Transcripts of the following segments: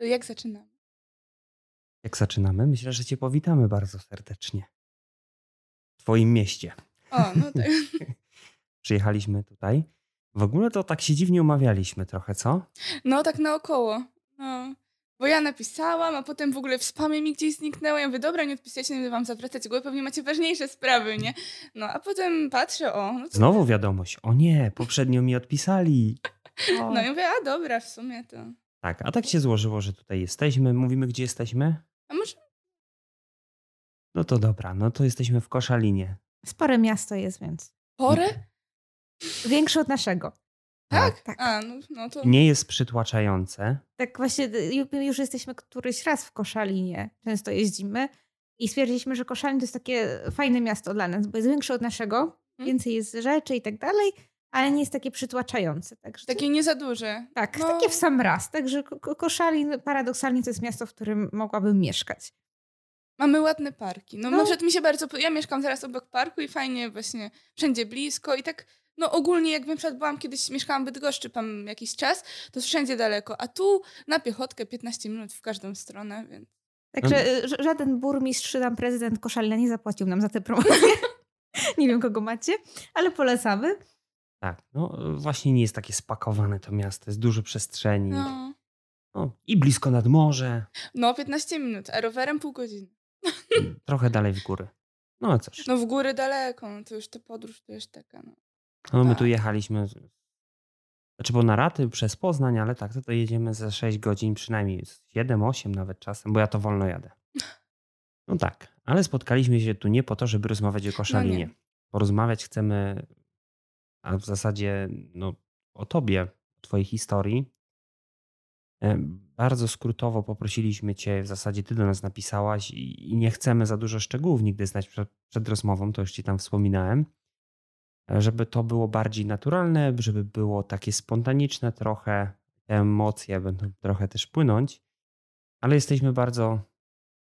To jak zaczynamy? Jak zaczynamy? Myślę, że Cię powitamy bardzo serdecznie. W Twoim mieście. O, no tak. Przyjechaliśmy tutaj. W ogóle to tak się dziwnie umawialiśmy trochę, co? No tak naokoło. No. Bo ja napisałam, a potem w ogóle w spamie mi gdzieś zniknęło. Ja mówię, dobra, nie odpisujecie, nie będę wam zawracać głowę, pewnie macie ważniejsze sprawy, nie? No, a potem patrzę, o, no to... Znowu wiadomość. O nie, poprzednio mi odpisali. O. No i mówię, a dobra, w sumie to... Tak, a tak się złożyło, że tutaj jesteśmy. Mówimy, gdzie jesteśmy? A może... No to dobra, no to jesteśmy w Koszalinie. Spore miasto jest, więc. Porę? Większe od naszego. Tak? Tak. A, no, no to... Nie jest przytłaczające. Tak właśnie y, ju- już jesteśmy któryś raz w Koszalinie. Często jeździmy. I stwierdziliśmy, że Koszalin to jest takie fajne miasto dla nas, bo jest większe od naszego, więcej jest rzeczy i tak dalej, ale nie jest takie przytłaczające. Także Takie nie za duże. tak, no. takie w sam raz. Także Ko- Ko- Koszalin paradoksalnie to jest miasto, w którym mogłabym mieszkać. Mamy ładne parki. No, No. na przykład mi się bardzo... Ja mieszkam zaraz obok parku i fajnie właśnie wszędzie blisko i tak... No ogólnie jak na przykład byłam kiedyś, mieszkałam w Bydgoszczy tam jakiś czas, to wszędzie daleko, a tu na piechotkę 15 minut w każdą stronę, więc... Także y, ż- żaden burmistrz, czy tam prezydent Koszalina nie zapłacił nam za tę promocję. nie wiem, kogo macie, ale polecamy. Tak, no właśnie nie jest takie spakowane to miasto. Jest dużo przestrzeni. No, No, I blisko nad morze. no 15 minut, a rowerem pół godziny. Trochę dalej w góry. No a cóż. No w góry daleko, no to już ta podróż to już taka, no. No my tu tak. jechaliśmy, znaczy bo na raty przez Poznań, ale tak, to, to jedziemy za 6 godzin, przynajmniej 7-8 nawet czasem, bo ja to wolno jadę. No tak, ale spotkaliśmy się tu nie po to, żeby rozmawiać o Koszalinie. nie. Porozmawiać chcemy, a w zasadzie no, o tobie, o twojej historii. E, Bardzo skrótowo poprosiliśmy cię, w zasadzie ty do nas napisałaś i, nie chcemy za dużo szczegółów nigdy znać przed, przed rozmową, to już ci tam wspominałem żeby to było bardziej naturalne, żeby było takie spontaniczne trochę, te emocje będą trochę też płynąć, ale jesteśmy bardzo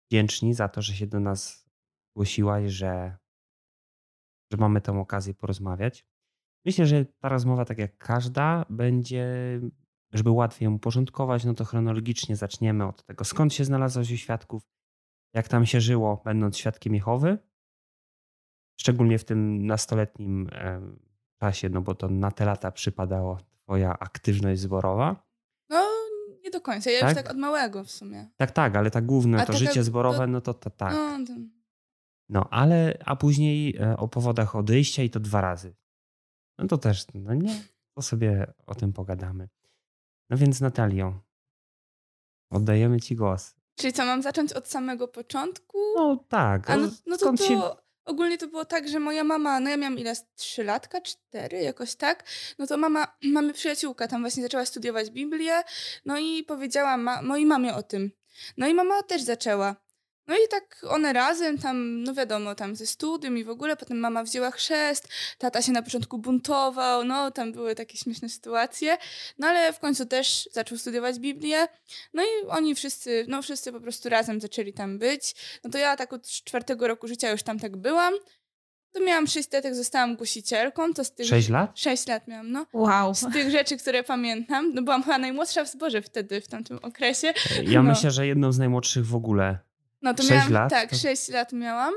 wdzięczni za to, że się do nas zgłosiłaś, że, że mamy tę okazję porozmawiać. Myślę, że ta rozmowa, tak jak każda, będzie, żeby łatwiej ją uporządkować, no to chronologicznie zaczniemy od tego, skąd się znalazłaś u świadków, jak tam się żyło, będąc świadkiem Jehowy, szczególnie w tym nastoletnim czasie, no bo to na te lata przypadała twoja aktywność zborowa. No nie do końca, ja Tak? już tak od małego w sumie. Tak, tak, ale tak główne A to życie zborowe, to- no to, to tak. No, to... No, ale, a później e, o powodach odejścia i to dwa razy. No to też, no nie, to sobie o tym pogadamy. No więc Natalio, oddajemy ci głos. Czyli co, mam zacząć od samego początku? No tak, A no, no to, to się... ogólnie to było tak, że moja mama, no ja miałam ile, trzy latka, cztery, jakoś tak, no to mama, mamy przyjaciółka, tam właśnie zaczęła studiować Biblię, no i powiedziała ma, mojej mamie o tym. No i mama też zaczęła. No i tak one razem tam, no wiadomo, tam ze studium i w ogóle, potem mama wzięła chrzest, tata się na początku buntował, no tam były takie śmieszne sytuacje, no ale w końcu też zaczął studiować Biblię, no i oni wszyscy, no wszyscy po prostu razem zaczęli tam być. No to ja tak od czwartego roku życia już tam tak byłam. To miałam sześć lat, jak zostałam głosicielką, to z tych... Sześć lat? Sześć lat miałam, no. Wow. Z tych rzeczy, które pamiętam, no byłam chyba najmłodsza w zborze wtedy, w tamtym okresie. Ja No. myślę, że jedną z najmłodszych w ogóle. No to Sześć miałam, lat? tak, To- sześć lat miałam.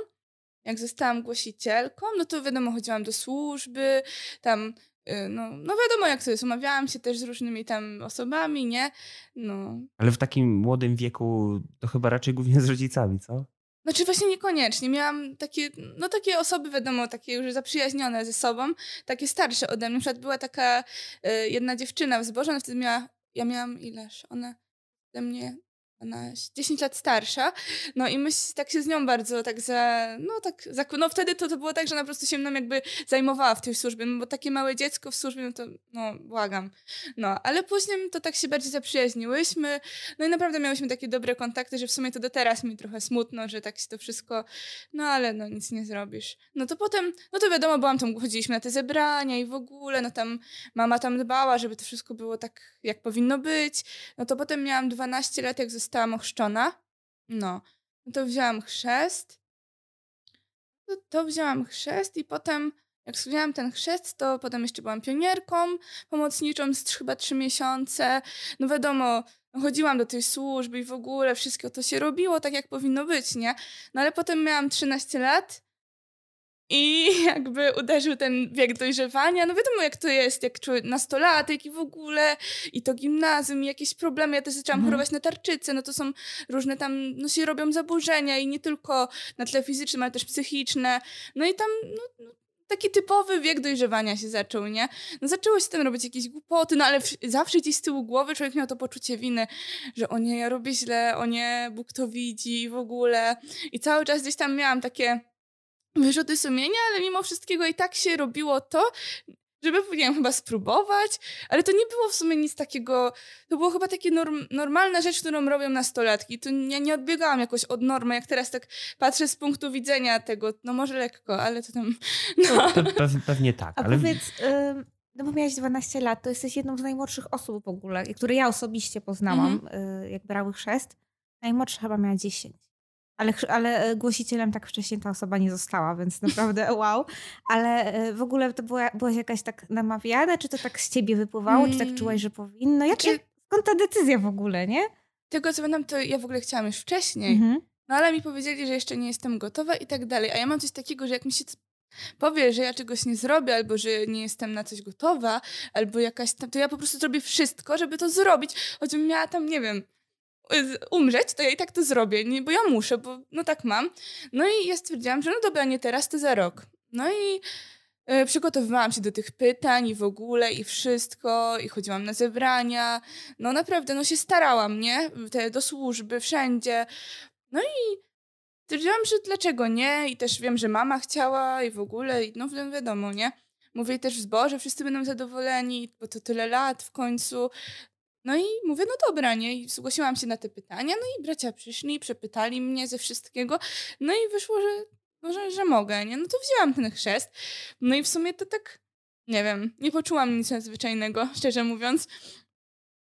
Jak zostałam głosicielką, no to wiadomo, chodziłam do służby, tam, y, no, no wiadomo jak to jest, umawiałam się też z różnymi tam osobami, nie? No, Ale w takim młodym wieku to chyba raczej głównie z rodzicami, co? Znaczy właśnie niekoniecznie. Miałam takie, no takie osoby, wiadomo, takie już zaprzyjaźnione ze sobą, takie starsze ode mnie. Na przykład była taka y, jedna dziewczyna w zborze, ona wtedy miała, ja miałam ileż? Ona ode mnie 12, 10 lat starsza. No i my tak się z nią bardzo tak za, no tak, za, no wtedy to, to było tak, że ona po prostu się mną jakby zajmowała w tej służbie, no bo takie małe dziecko w służbie, no to, no błagam. No, ale później to tak się bardziej zaprzyjaźniłyśmy, no i naprawdę miałyśmy takie dobre kontakty, że w sumie to do teraz mi trochę smutno, że tak się to wszystko, no ale no nic nie zrobisz. No to potem, no to wiadomo, byłam tam, chodziliśmy na te zebrania i w ogóle, no tam mama tam dbała, żeby to wszystko było tak, jak powinno być. No to potem miałam 12 lat, jak zostałam ochrzczona. No, no to wzięłam chrzest. To, wzięłam chrzest i potem, jak wzięłam ten chrzest, to potem jeszcze byłam pionierką pomocniczą z chyba trzy miesiące. No wiadomo, chodziłam do tej służby i w ogóle wszystko to się robiło tak, jak powinno być, nie? No ale potem miałam 13 lat i jakby uderzył ten wiek dojrzewania. No wiadomo, jak to jest, jak człowiek nastolatek i w ogóle, i to gimnazjum, i jakieś problemy. Ja też zaczęłam mhm. chorować na tarczycę, no to są różne tam, no się robią zaburzenia i nie tylko na tle fizycznym, ale też psychiczne. No i tam, no, no taki typowy wiek dojrzewania się zaczął, nie? No zaczęło się tam robić jakieś głupoty, no ale zawsze gdzieś z tyłu głowy człowiek miał to poczucie winy, że o nie, ja robię źle, o nie, Bóg to widzi i w ogóle. I cały czas gdzieś tam miałam takie wyrzuty sumienia, ale mimo wszystkiego i tak się robiło to, żeby, nie wiem, chyba spróbować, ale to nie było w sumie nic takiego, to było chyba takie norm, normalna rzecz, którą robią nastolatki. To ja nie odbiegałam jakoś od normy, jak teraz tak patrzę z punktu widzenia tego, no może lekko, ale to tam... No. Pe pe pewnie tak. A ale... powiedz, y no bo miałeś 12 lat, to jesteś jedną z najmłodszych osób w ogóle, które ja osobiście poznałam, mm -hmm. jak brały chrzest. Najmłodsza chyba miała 10. Ale, ale e, głosicielem tak wcześniej ta osoba nie została, więc naprawdę wow. Ale e, w ogóle to była, byłaś jakaś tak namawiana, czy to tak z ciebie wypływało, czy tak mm. czułaś, że powinno? Jak, jak, skąd ta decyzja w ogóle, nie? Tego co pamiętam, to ja w ogóle chciałam już wcześniej. Mhm. No ale mi powiedzieli, że jeszcze nie jestem gotowa i tak dalej. A ja mam coś takiego, że jak mi się powie, że ja czegoś nie zrobię, albo że nie jestem na coś gotowa, albo jakaś tam, to ja po prostu zrobię wszystko, żeby to zrobić. Choćbym miała tam, nie wiem, umrzeć, to ja i tak to zrobię, nie, bo ja muszę, bo no tak mam. No i ja stwierdziłam, że no dobra, nie teraz, to za rok. No i y, przygotowywałam się do tych pytań i w ogóle i wszystko, i chodziłam na zebrania. No naprawdę, no się starałam, nie? Te, do służby, wszędzie. No i stwierdziłam, że dlaczego nie? I też wiem, że mama chciała i w ogóle, i no wiadomo, nie? Mówię też w zborze, wszyscy będą zadowoleni, bo to tyle lat w końcu. No i mówię, no dobra, nie? I zgłosiłam się na te pytania, no i bracia przyszli, przepytali mnie ze wszystkiego, no i wyszło, że, że, że mogę, nie? No to wzięłam ten chrzest. No i w sumie to tak, nie wiem, nie poczułam nic nadzwyczajnego, szczerze mówiąc.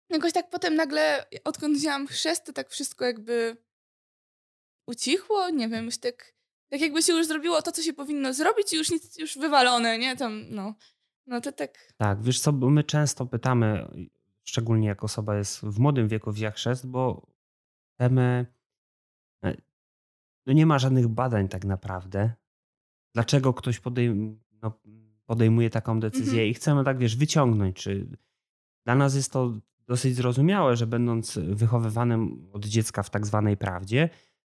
Jakoś tak potem nagle, odkąd wzięłam chrzest, to tak wszystko jakby ucichło, nie wiem, już tak, tak jakby się już zrobiło to, co się powinno zrobić i już nic, już wywalone, nie? Tam, no, no to tak. Tak, wiesz co, my często pytamy szczególnie jak osoba jest w młodym wieku wzięła chrzest, bo temy e, no nie ma żadnych badań tak naprawdę, dlaczego ktoś podejm no, podejmuje taką decyzję mhm. i chcemy tak, wiesz, wyciągnąć, czy dla nas jest to dosyć zrozumiałe, że będąc wychowywanym od dziecka w tak zwanej prawdzie,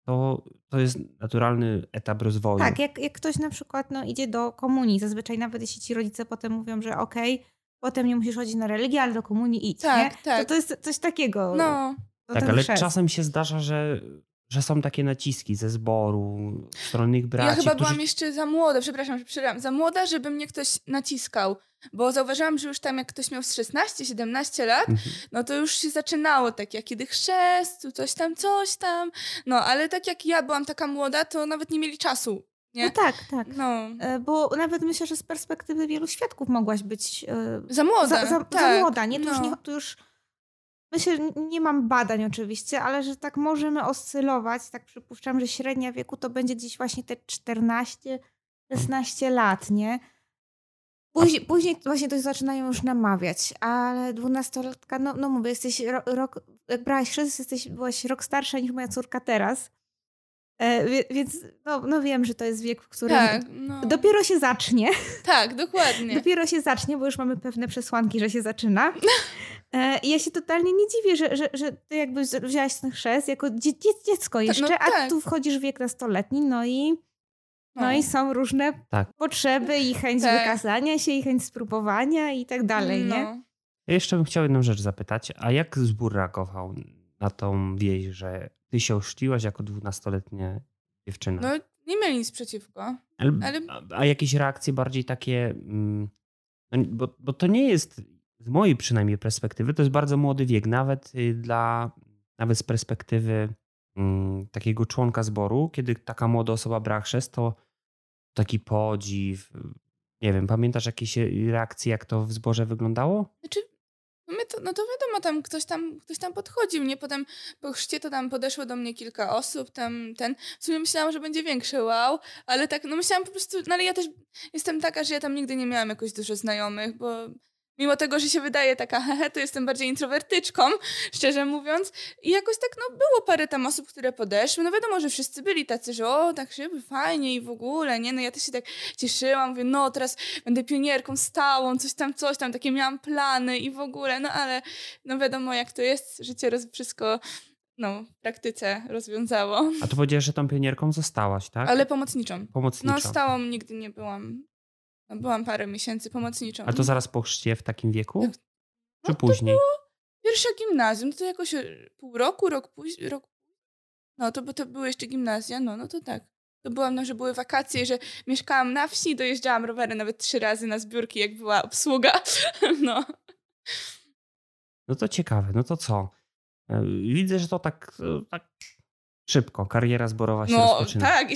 to, to jest naturalny etap rozwoju. Tak, jak, jak ktoś na przykład no, idzie do komunii, zazwyczaj nawet jeśli ci rodzice potem mówią, że okej, okay, potem nie musisz chodzić na religię, ale do komunii idź, tak, nie? Tak. To, to jest coś takiego. No. Tak, ale chrzest. czasem się zdarza, że, że są takie naciski ze zboru, stronnych braci. Ja chyba którzy... byłam jeszcze za młoda, przepraszam, przepraszam, za młoda, żeby mnie ktoś naciskał. Bo zauważyłam, że już tam jak ktoś miał 16-17 lat, mhm. no to już się zaczynało tak jak kiedy chrzest, coś tam, coś tam. No, ale tak jak ja byłam taka młoda, to nawet nie mieli czasu nie? No tak, tak. No. E, bo nawet myślę, że z perspektywy wielu świadków mogłaś być e, za młoda. Za, za, tak. za młoda, nie? To, no. już nie, już myślę, nie mam badań oczywiście, ale że tak możemy oscylować, tak przypuszczam, że średnia wieku to będzie gdzieś właśnie te 14, 16 lat, nie? Później, później właśnie to zaczynają już namawiać, ale dwunastolatka, no, no mówię, jesteś rok, jak brałaś chrzest, jesteś, byłaś rok starsza niż moja córka teraz. E, więc no, no wiem, że to jest wiek, w którym tak, no. dopiero się zacznie. Tak, dokładnie. dopiero się zacznie, bo już mamy pewne przesłanki, że się zaczyna. E, I ja się totalnie nie dziwię, że, że, że ty jakby wzięłaś ten chrzest jako dzie dziecko no jeszcze, no, tak. a tu wchodzisz w wiek nastoletni, no i no, no i są różne tak. potrzeby i chęć tak. wykazania się, i chęć spróbowania i tak dalej, no. nie? Ja jeszcze bym chciał jedną rzecz zapytać, a jak zbór reagował na tą wieść, że ty się oszczliłaś jako dwunastoletnia dziewczyna. No, nie mieli nic przeciwko. Ale, ale... A, a, jakieś reakcje bardziej takie. Mm, no, bo, bo to nie jest, z mojej przynajmniej perspektywy, to jest bardzo młody wiek, nawet y, dla, nawet z perspektywy mm, takiego członka zboru, kiedy taka młoda osoba brała chrzest, to taki podziw. Nie wiem, pamiętasz jakieś reakcje, jak to w zborze wyglądało? Znaczy, my to, no to wiadomo, tam ktoś tam, ktoś tam podchodził, nie? Potem po chrzcie to tam podeszło do mnie kilka osób, tam ten, w sumie myślałam, że będzie większy wow, ale tak, no myślałam po prostu, no ale ja też jestem taka, że ja tam nigdy nie miałam jakoś dużo znajomych, bo Mimo tego, że się wydaje taka, hehe, to jestem bardziej introwertyczką, szczerze mówiąc. I jakoś tak, no było parę tam osób, które podeszły. No wiadomo, że wszyscy byli tacy, że o, tak szybko, fajnie i w ogóle, nie? No ja też się tak cieszyłam, mówię, no teraz będę pionierką stałą, coś tam, coś tam, takie miałam plany i w ogóle, no ale no wiadomo jak to jest, życie roz, wszystko no, w praktyce rozwiązało. A to powiedziałeś, że tą pionierką zostałaś, tak? Ale pomocniczą. Pomocniczą. No stałą nigdy nie byłam. No, byłam parę miesięcy pomocniczą. A to zaraz po chrzcie w takim wieku? Jak- Czy No to później? Pierwsze gimnazjum, to jakoś e, pół roku, rok później, rok No to, bo to były jeszcze gimnazja, no, no to tak. To byłam, no, że były wakacje, że mieszkałam na wsi, dojeżdżałam rowerem nawet trzy razy na zbiórki, jak była obsługa. No. No to ciekawe, no to co? E, Widzę, że to tak, e, tak szybko, kariera zborowa się No rozpoczyna. tak, i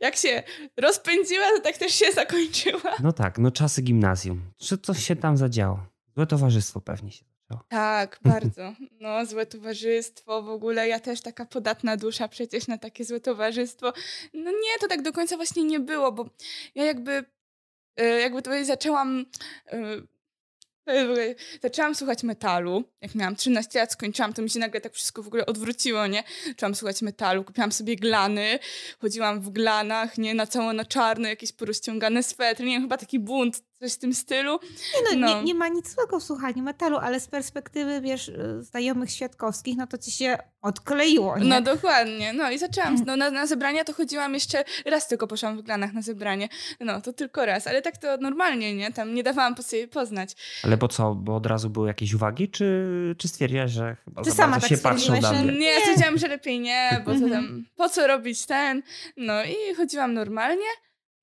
jak się rozpędziła, to tak też się zakończyła. No tak, no czasy gimnazjum. Czy coś się tam zadziało? Złe towarzystwo pewnie się zaczęło. Tak, bardzo. No, złe towarzystwo w ogóle. Ja też taka podatna dusza przecież na takie złe towarzystwo. No nie, to tak do końca właśnie nie było, bo ja jakby, e, jakby to powiedzieć, zaczęłam. Zaczęłam słuchać metalu. Jak miałam 13 lat, skończyłam, to mi się nagle tak wszystko w ogóle odwróciło, nie? Zaczęłam słuchać metalu, kupiłam sobie glany, chodziłam w glanach, nie? Na cało na czarno, jakieś porozciągane swetry, nie wiem, chyba taki bunt, coś w tym stylu. Nie, no, No. Nie, nie ma nic złego w słuchaniu metalu, ale z perspektywy, wiesz, y, znajomych świadkowskich, no to ci się odkleiło, nie? No dokładnie. No i zaczęłam. No, na, na zebrania to chodziłam jeszcze raz tylko poszłam w glanach na zebranie. No to tylko raz, ale tak to normalnie, nie? Tam nie dawałam po sobie poznać. Ale bo co, bo od razu były jakieś uwagi, czy, czy stwierdziłaś, że chyba Czy za sama tak się patrzą na mnie? Nie, stwierdziłam, że lepiej nie, bo to Mhm. tam, po co robić ten? No i chodziłam normalnie.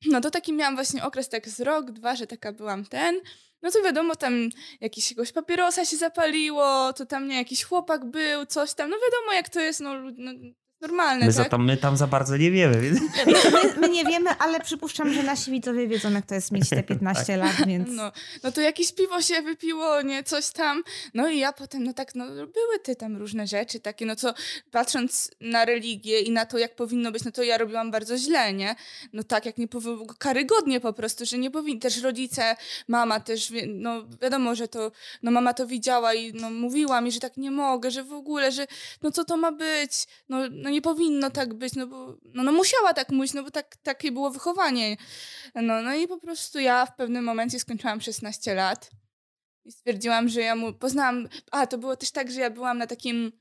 No to taki miałam właśnie okres tak z rok, dwa, że taka byłam ten. No to wiadomo, tam jakiegoś papierosa się zapaliło, to tam nie, jakiś chłopak był, coś tam. No wiadomo, jak to jest, no, no normalne, My, tak? za tam, my tam za bardzo nie wiemy, więc My, my nie wiemy, ale przypuszczam, że nasi widzowie wiedzą, jak to jest mieć te 15 lat, więc... No, no to jakieś piwo się wypiło, nie, coś tam. No i ja potem, no tak, no były te tam różne rzeczy takie, no co patrząc na religię i na to, jak powinno być, no to ja robiłam bardzo źle, nie? No tak, jak nie powinno, karygodnie po prostu, że nie powinno, też rodzice, mama też, wie- no wiadomo, że to, no mama to widziała i no mówiła mi, że tak nie mogę, że w ogóle, że no co to ma być, no, no nie powinno tak być, no bo, no, no musiała tak mówić, no bo tak, takie było wychowanie. No, no i po prostu ja w pewnym momencie skończyłam 16 lat i stwierdziłam, że ja mu poznałam. A, to było też tak, że ja byłam na takim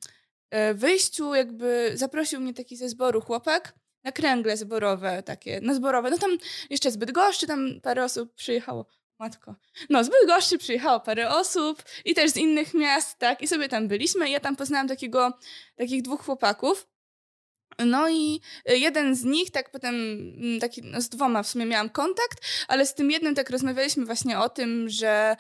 e, wyjściu, jakby zaprosił mnie taki ze zboru chłopak na kręgle zborowe, takie, no zborowe. No tam jeszcze z Bydgoszczy tam parę osób przyjechało. Matko. No, z Bydgoszczy przyjechało parę osób i też z innych miast, tak, i sobie tam byliśmy i ja tam poznałam takiego, takich dwóch chłopaków. No i jeden z nich, tak potem, mm, taki, no z dwoma w sumie miałam kontakt, ale z tym jednym tak rozmawialiśmy właśnie o tym, że,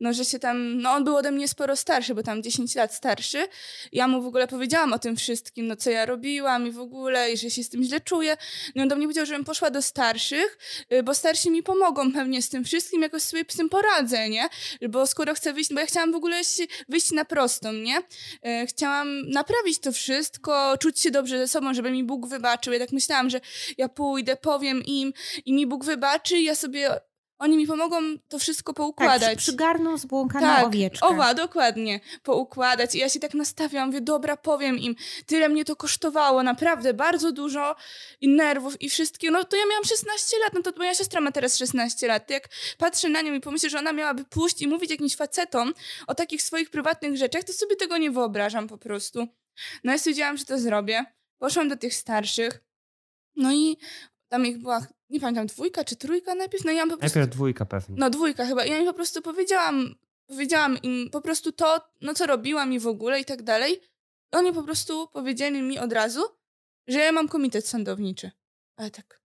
no, że się tam, no on był ode mnie sporo starszy, bo tam 10 lat starszy. Ja mu w ogóle powiedziałam o tym wszystkim, no co ja robiłam i w ogóle, i że się z tym źle czuję. No on do mnie powiedział, żebym poszła do starszych, y, bo starsi mi pomogą pewnie z tym wszystkim, jakoś sobie z tym poradzę, nie? Bo skoro chcę wyjść, bo ja chciałam w ogóle wyjść na prostą, nie? E, Chciałam naprawić to wszystko, czuć się dobrze ze sobą, żeby mi Bóg wybaczył. Ja tak myślałam, że ja pójdę, powiem im i mi Bóg wybaczy i ja sobie, oni mi pomogą to wszystko Tak, poukładać. przy, przygarną zbłąkaną Tak, owieczkę. owa, dokładnie, poukładać. I ja się tak nastawiam, mówię, dobra, powiem im, tyle mnie to kosztowało, naprawdę, bardzo dużo i nerwów i wszystkiego. No to ja miałam 16 lat, no to moja siostra ma teraz 16 lat. Jak patrzę na nią i pomyślę, że ona miałaby pójść i mówić jakimś facetom o takich swoich prywatnych rzeczach, to sobie tego nie wyobrażam po prostu. No ja stwierdziłam, że to zrobię. Poszłam do tych starszych, no i tam ich była, nie pamiętam, dwójka czy trójka najpierw, no i ja po prostu... najpierw dwójka pewnie. No dwójka chyba. I ja im po prostu powiedziałam, powiedziałam im po prostu to, no co robiłam i w ogóle i tak dalej. I oni po prostu powiedzieli mi od razu, że ja mam komitet sądowniczy. Ale tak,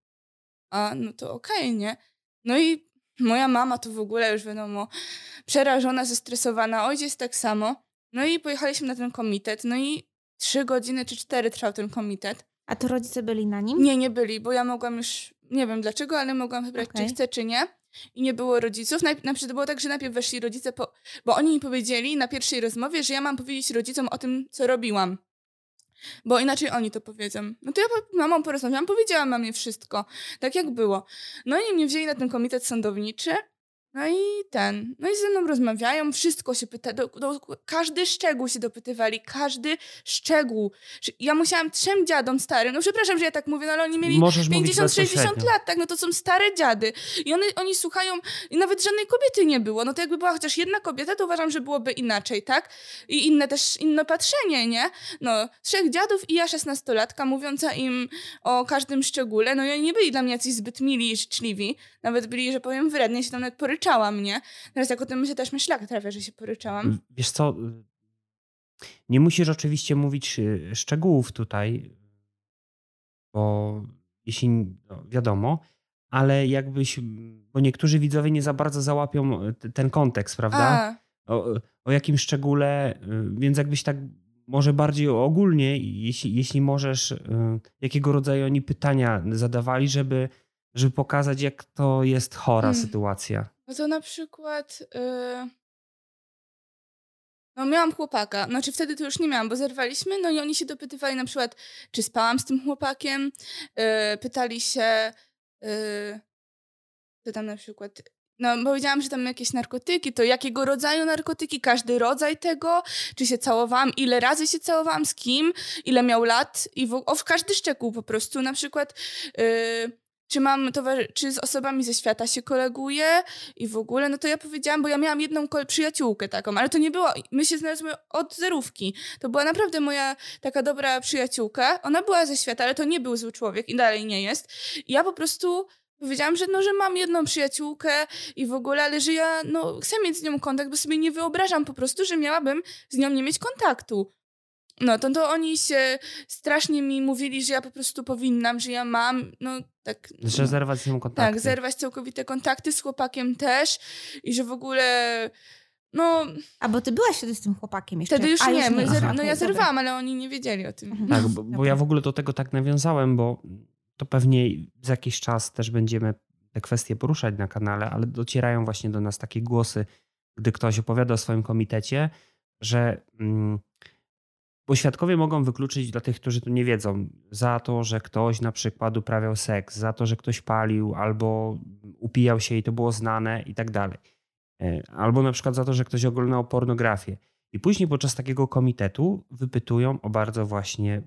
a no to okej, nie? No i moja mama to w ogóle już wiadomo, przerażona, zestresowana, ojciec tak samo. No i pojechaliśmy na ten komitet, no i trzy godziny czy cztery trwał ten komitet. A to rodzice byli na nim? Nie, nie byli, bo ja mogłam już, nie wiem dlaczego, ale mogłam wybrać, Okej. czy chcę, czy nie. I nie było rodziców. Najp- na przykład było tak, że najpierw weszli rodzice, po, bo oni mi powiedzieli na pierwszej rozmowie, że ja mam powiedzieć rodzicom o tym, co robiłam. Bo inaczej oni to powiedzą. No to ja po- mamą porozmawiałam, powiedziałam mamie wszystko, tak jak było. No i mnie wzięli na ten komitet sądowniczy. No i ten, no i ze mną rozmawiają, wszystko się pyta, do, do, każdy szczegół się dopytywali, każdy szczegół. Ja musiałam trzem dziadom starym, no przepraszam, że ja tak mówię, no ale oni mieli 50-60 lat, tak, no to są stare dziady. I one, oni słuchają, i nawet żadnej kobiety nie było, no to jakby była chociaż jedna kobieta, to uważam, że byłoby inaczej, tak? I inne też, inne patrzenie, nie? No, trzech dziadów i ja szesnastolatka mówiąca im o każdym szczególe, no i oni nie byli dla mnie jacyś zbyt mili i życzliwi, nawet byli, że powiem, wrednie się tam nawet poryczałam, nie? Teraz jak o tym myślę, też mi szlak trafia, że się poryczałam. Wiesz co, nie musisz oczywiście mówić y, szczegółów tutaj, bo jeśli, no wiadomo, ale jakbyś, bo niektórzy widzowie nie za bardzo załapią y, ten kontekst, prawda? O, o jakim szczególe, y, więc jakbyś tak może bardziej ogólnie, jeśli, jeśli możesz, jakiego rodzaju oni pytania zadawali, żeby żeby pokazać, jak to jest chora hmm. sytuacja. No to na przykład. Yy... No miałam chłopaka, znaczy wtedy to już nie miałam, bo zerwaliśmy, no i oni się dopytywali na przykład, czy spałam z tym chłopakiem, yy, pytali się, yy, tam na przykład, no powiedziałam, że tam jakieś narkotyki, to jakiego rodzaju narkotyki, każdy rodzaj tego, czy się całowałam, ile razy się całowałam, z kim, ile miał lat? I w, o, w każdy szczegół po prostu, na przykład yy, czy mam towarzy- czy z osobami ze świata się koleguję i w ogóle, no to ja powiedziałam, bo ja miałam jedną przyjaciółkę taką, ale to nie było, my się znalazłyśmy od zerówki. To była naprawdę moja taka dobra przyjaciółka. Ona była ze świata, ale to nie był zły człowiek i dalej nie jest. I ja po prostu powiedziałam, że no, że mam jedną przyjaciółkę i w ogóle, ale że ja no, chcę mieć z nią kontakt, bo sobie nie wyobrażam po prostu, że miałabym z nią nie mieć kontaktu. No to, to oni się strasznie mi mówili, że ja po prostu powinnam, że ja mam, no tak. Że zerwać z nią kontakty. Tak, zerwać całkowite kontakty z chłopakiem też i że w ogóle. No. A bo ty byłaś wtedy z tym chłopakiem jeszcze. Wtedy już A, nie, już nie. Zer- no ja zerwałam, ale oni nie wiedzieli o tym. Tak, bo, bo ja w ogóle do tego tak nawiązałem, bo to pewnie za jakiś czas też będziemy te kwestie poruszać na kanale, ale docierają właśnie do nas takie głosy, gdy ktoś opowiada o swoim komitecie, że. Mm, bo świadkowie mogą wykluczyć dla tych, którzy tu nie wiedzą, za to, że ktoś na przykład uprawiał seks, za to, że ktoś palił albo upijał się i to było znane i tak dalej. E, albo na przykład za to, że ktoś oglądał pornografię. I później podczas takiego komitetu wypytują o bardzo właśnie,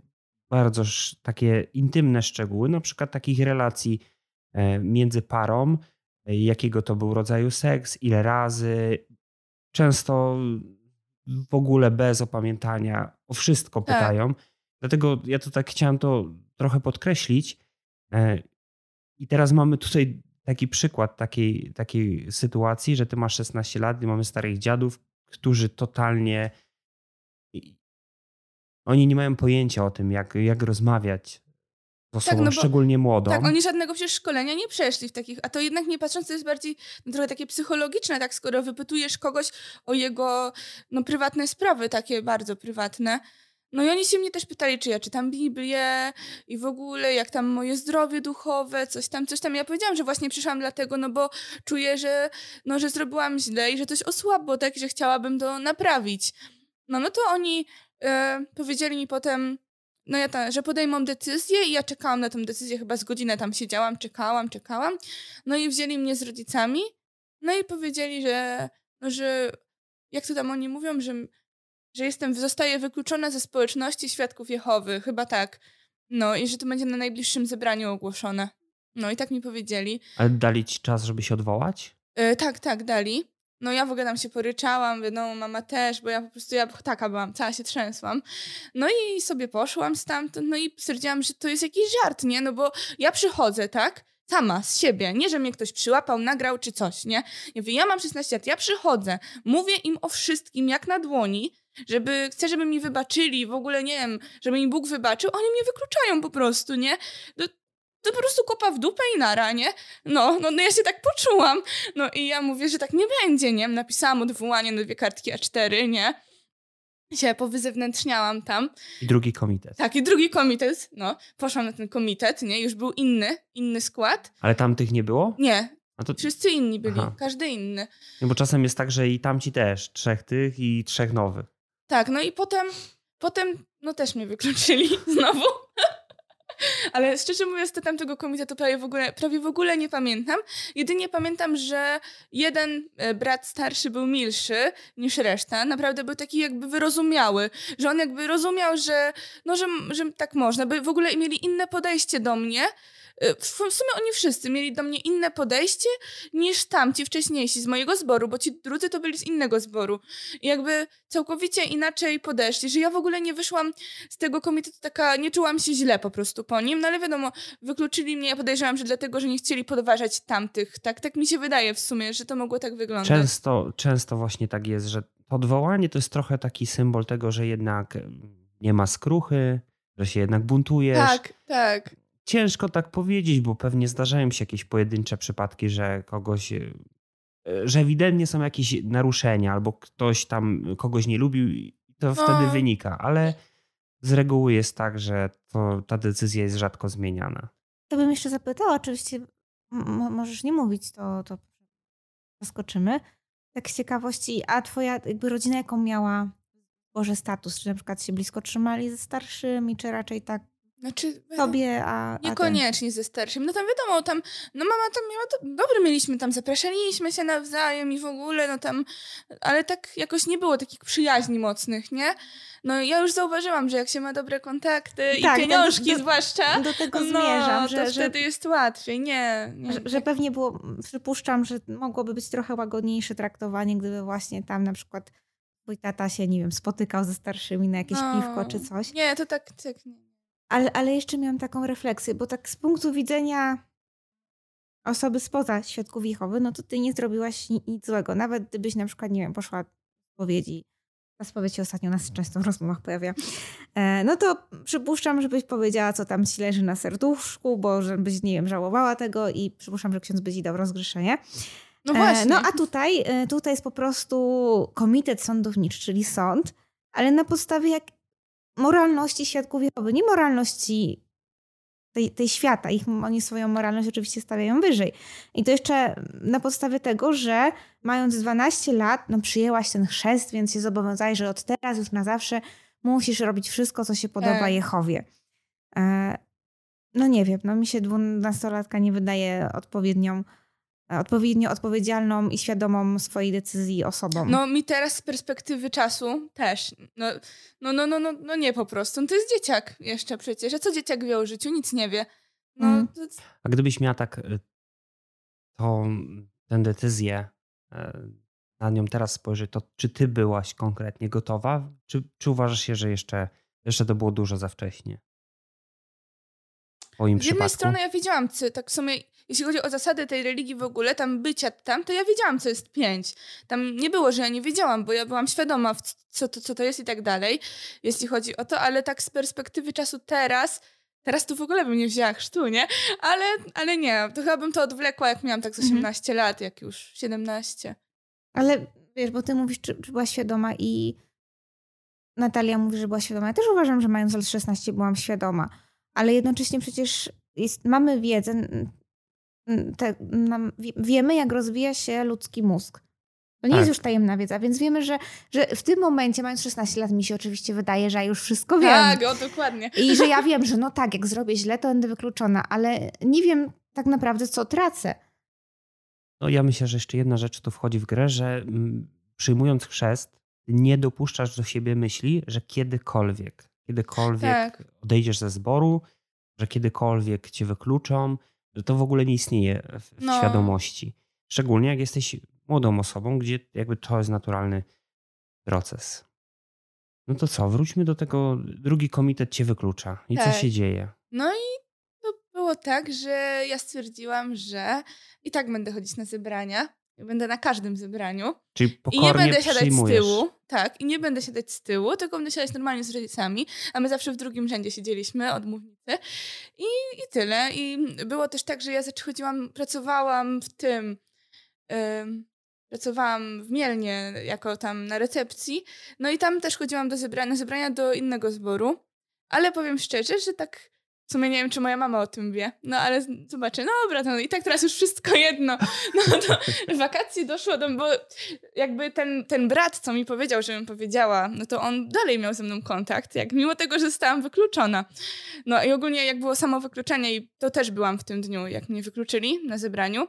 bardzo takie intymne szczegóły, na przykład takich relacji e, między parą, e, jakiego to był rodzaju seks, ile razy. Często w ogóle bez opamiętania, o wszystko tak. pytają. Dlatego ja to tak chciałem to trochę podkreślić. E, I teraz mamy tutaj taki przykład takiej, takiej sytuacji, że ty masz 16 lat i mamy starych dziadów, którzy totalnie. Oni nie mają pojęcia o tym, jak, jak rozmawiać osobą, tak, no szczególnie młodą. Tak, oni żadnego przecież szkolenia nie przeszli w takich, a to jednak nie patrząc, to jest bardziej no, trochę takie psychologiczne, tak, skoro wypytujesz kogoś o jego no, prywatne sprawy, takie bardzo prywatne. No i oni się mnie też pytali, czy ja czytam Biblię i w ogóle jak tam moje zdrowie duchowe, coś tam, coś tam. Ja powiedziałam, że właśnie przyszłam dlatego, no bo czuję, że, no, że zrobiłam źle i że coś osłabło, tak, że chciałabym to naprawić. No, no to oni e, powiedzieli mi potem, no ja tam, że podejmą decyzję i ja czekałam na tę decyzję, chyba z godzinę tam siedziałam, czekałam, czekałam. No i wzięli mnie z rodzicami, no i powiedzieli, że, no, że jak to tam oni mówią, że, że jestem, zostaję wykluczona ze społeczności świadków Jehowy, chyba tak. No i że to będzie na najbliższym zebraniu ogłoszone. No i tak mi powiedzieli. Ale dali ci czas, żeby się odwołać? Yy, tak, tak, dali. No ja w ogóle tam się poryczałam, wiadomo, mama też, bo ja po prostu, ja taka byłam, cała się trzęsłam. No i sobie poszłam stamtąd, no i stwierdziłam, że to jest jakiś żart, nie? No bo ja przychodzę, tak? Sama, z siebie. Nie, że mnie ktoś przyłapał, nagrał czy coś, nie? Ja mówię, ja mam 16 lat, ja przychodzę, mówię im o wszystkim jak na dłoni, żeby, chcę, żeby mi wybaczyli, w ogóle nie wiem, żeby mi Bóg wybaczył, oni mnie wykluczają po prostu, nie? No, to po prostu kopa w dupę i nara, nie? No, no, no ja się tak poczułam. No i ja mówię, że tak nie będzie, nie? Napisałam odwołanie na dwie kartki A4, nie? Się powyzewnętrzniałam tam. I drugi komitet. Tak, i drugi komitet, no. Poszłam na ten komitet, nie? Już był inny, inny skład. Ale tam tych nie było? Nie. To... Wszyscy inni byli, Aha. każdy inny. No bo czasem jest tak, że i tamci też, trzech tych i trzech nowych. Tak, no i potem, potem, no też mnie wykluczyli znowu. Ale szczerze mówiąc, to tamtego komitetu prawie w ogóle, prawie w ogóle nie pamiętam. Jedynie pamiętam, że jeden e, brat starszy był milszy niż reszta. Naprawdę był taki jakby wyrozumiały, że on jakby rozumiał, że, no, że, że tak można, by w ogóle mieli inne podejście do mnie. E, W sumie oni wszyscy mieli do mnie inne podejście niż tamci wcześniejsi z mojego zboru, bo ci drudzy to byli z innego zboru. I jakby całkowicie inaczej podeszli, że ja w ogóle nie wyszłam z tego komitetu taka, nie czułam się źle po prostu po nim, no ale wiadomo, wykluczyli mnie, ja podejrzewam, że dlatego, że nie chcieli podważać tamtych, tak, tak mi się wydaje w sumie, że to mogło tak wyglądać. Często, często właśnie tak jest, że odwołanie to jest trochę taki symbol tego, że jednak nie ma skruchy, że się jednak buntujesz. Tak, tak. Ciężko tak powiedzieć, bo pewnie zdarzają się jakieś pojedyncze przypadki, że kogoś, e, że ewidentnie są jakieś naruszenia, albo ktoś tam kogoś nie lubił i to No. wtedy wynika, ale z reguły jest tak, że to, ta decyzja jest rzadko zmieniana. To bym jeszcze zapytała, oczywiście możesz nie mówić, to, to zaskoczymy. Tak z ciekawości, a twoja jakby rodzina jaką miała Boże status? Czy na przykład się blisko trzymali ze starszymi, czy raczej tak Znaczy, tobie, a, a? Niekoniecznie ze starszym. No tam wiadomo, tam, no mama tam miała to, dobre mieliśmy tam, zapraszaliśmy się nawzajem i w ogóle, no tam, ale tak jakoś nie było takich przyjaźni mocnych, nie? No ja już zauważyłam, że jak się ma dobre kontakty Tak, i pieniążki do- do- zwłaszcza, Do tego no zmierzam, to że, że, wtedy jest łatwiej, nie. nie że, że pewnie było, przypuszczam, że mogłoby być trochę łagodniejsze traktowanie, gdyby właśnie tam na przykład twój tata się, nie wiem, spotykał ze starszymi na jakieś No. piwko czy coś. Nie, to tak, tak nie. Ale, ale jeszcze miałam taką refleksję, bo tak z punktu widzenia osoby spoza świadków Jehowy, no to ty nie zrobiłaś ni- nic złego. Nawet gdybyś na przykład, nie wiem, poszła spowiedzi, ta spowiedź się ostatnio nas często w rozmowach pojawia, e, no to przypuszczam, żebyś powiedziała, co tam ci leży na serduszku, bo żebyś, nie wiem, żałowała tego i przypuszczam, że ksiądz by ci dał rozgrzeszenie. No E, właśnie. No a tutaj, e, tutaj jest po prostu komitet sądowniczy, czyli sąd, ale na podstawie jak moralności świadków Jehowy, nie moralności tej, tej świata. Ich, oni swoją moralność oczywiście stawiają wyżej. I to jeszcze na podstawie tego, że mając 12 lat, no przyjęłaś ten chrzest, więc się zobowiązałeś, że od teraz już na zawsze musisz robić wszystko, co się podoba Tak. Jehowie. E, no nie wiem, no mi się dwunastolatka nie wydaje odpowiednią odpowiednio odpowiedzialną i świadomą swojej decyzji osobą. No mi teraz z perspektywy czasu też. No, no, no, no, no, no nie po prostu. No, to jest dzieciak jeszcze przecież. A co dzieciak wie o życiu? Nic nie wie. No, Mm. to, A gdybyś miała tak y, tą, tę decyzję, e, na nią teraz spojrzeć, to czy ty byłaś konkretnie gotowa? Czy, czy uważasz się, że jeszcze, jeszcze to było dużo za wcześnie? W twoim Z jednej strony ja wiedziałam, co, tak w sumie, jeśli chodzi o zasady tej religii w ogóle, tam bycia tam, to ja wiedziałam, co jest pięć. Tam nie było, że ja nie wiedziałam, bo ja byłam świadoma, w co to, co to jest i tak dalej, jeśli chodzi o to, ale tak z perspektywy czasu teraz, teraz to w ogóle bym nie wzięła chrztu, nie? Ale, ale nie, to chyba bym to odwlekła, jak miałam tak z Mhm. 18 lat, jak już 17. Ale wiesz, bo ty mówisz, czy, czy była świadoma i Natalia mówi, że była świadoma. Ja też uważam, że mając lat 16 byłam świadoma. Ale jednocześnie przecież jest, mamy wiedzę, te, nam, wie- wiemy jak rozwija się ludzki mózg. To nie Tak. jest już tajemna wiedza, więc wiemy, że, że w tym momencie, mając 16 lat, mi się oczywiście wydaje, że ja już wszystko wiem. Tak, o, dokładnie. I że ja wiem, że no tak, jak zrobię źle, to będę wykluczona, ale nie wiem tak naprawdę, co tracę. No ja myślę, że jeszcze jedna rzecz tu wchodzi w grę, że mm, przyjmując chrzest, nie dopuszczasz do siebie myśli, że kiedykolwiek, kiedykolwiek Tak. odejdziesz ze zboru, że kiedykolwiek cię wykluczą, że to w ogóle nie istnieje w, No. świadomości. Szczególnie jak jesteś młodą osobą, gdzie jakby to jest naturalny proces. No to co, wróćmy do tego, drugi komitet cię wyklucza. I co Tak. się dzieje? No i to było tak, że ja stwierdziłam, że i tak będę chodzić na zebrania. I Będę na każdym zebraniu. Czyli I pokornie nie będę siadać z tyłu. Tak, i nie będę siadać z tyłu, tylko będę siadać normalnie z rodzicami. A my zawsze w drugim rzędzie siedzieliśmy od mównicy. I, i tyle. I było też tak, że ja chodziłam, pracowałam w tym. ym, pracowałam w Mielnie jako tam na recepcji. No i tam też chodziłam do zebrania, zebrania do innego zboru. Ale powiem szczerze, że tak W sumie nie wiem, czy moja mama o tym wie, no ale zobaczę. No dobra, no i tak teraz już wszystko jedno. No to w wakacji doszło do, bo jakby ten, ten brat, co mi powiedział, żebym powiedziała, no to on dalej miał ze mną kontakt, jak mimo tego, że zostałam wykluczona. No i ogólnie jak było samo wykluczenie i to też byłam w tym dniu, jak mnie wykluczyli na zebraniu,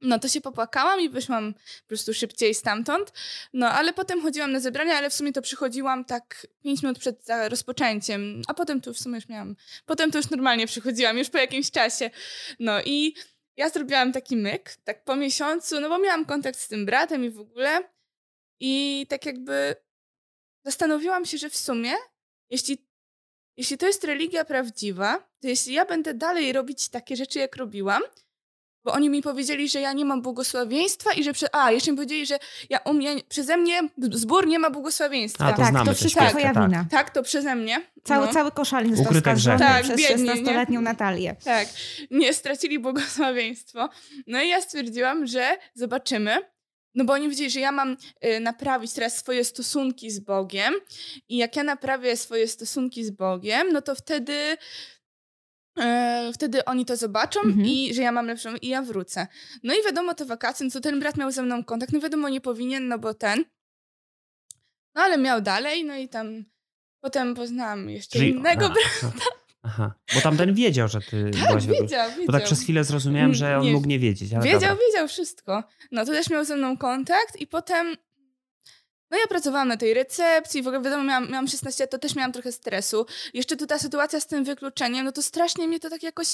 no to się popłakałam i wyszłam po prostu szybciej stamtąd. No ale potem chodziłam na zebrania, ale w sumie to przychodziłam tak 5 minut przed rozpoczęciem, a potem to w sumie już miałam. Potem to już normalnie przychodziłam, już po jakimś czasie. No i ja zrobiłam taki myk, tak po miesiącu, no bo miałam kontakt z tym bratem i w ogóle. I tak jakby zastanowiłam się, że w sumie, jeśli, jeśli to jest religia prawdziwa, to jeśli ja będę dalej robić takie rzeczy, jak robiłam, bo oni mi powiedzieli, że ja nie mam błogosławieństwa i że... Prze... A, jeszcze mi powiedzieli, że ja u mnie, przeze mnie zbór nie ma błogosławieństwa. A, to tak, znamy to tę wszystko twoja tak. wina. Tak, to przeze mnie. Cały, no. cały koszalin został skażony. Tak, przez biednie, nie? 16-letnią Natalię. Tak, nie stracili błogosławieństwo. No i ja stwierdziłam, że zobaczymy. No bo oni wiedzieli, że ja mam y, naprawić teraz swoje stosunki z Bogiem i jak ja naprawię swoje stosunki z Bogiem, no to wtedy e, wtedy oni to zobaczą Mhm. i że ja mam lepszą i ja wrócę. No i wiadomo, te wakacje, no to ten brat miał ze mną kontakt, no wiadomo, nie powinien, no bo ten. No ale miał dalej, no i tam potem poznałam jeszcze Czyli- innego a, brata. a, Aha, bo tamten wiedział, że ty Tak, byłaś wiedział, wiedział. Bo tak przez chwilę zrozumiałem, że on Nie. mógł nie wiedzieć. Wiedział, dobra. wiedział wszystko. No to też miał ze mną kontakt i potem. No ja pracowałam na tej recepcji, w ogóle wiadomo, miałam, miałam 16 lat, to też miałam trochę stresu. Jeszcze tu ta sytuacja z tym wykluczeniem, no to strasznie mnie to tak jakoś,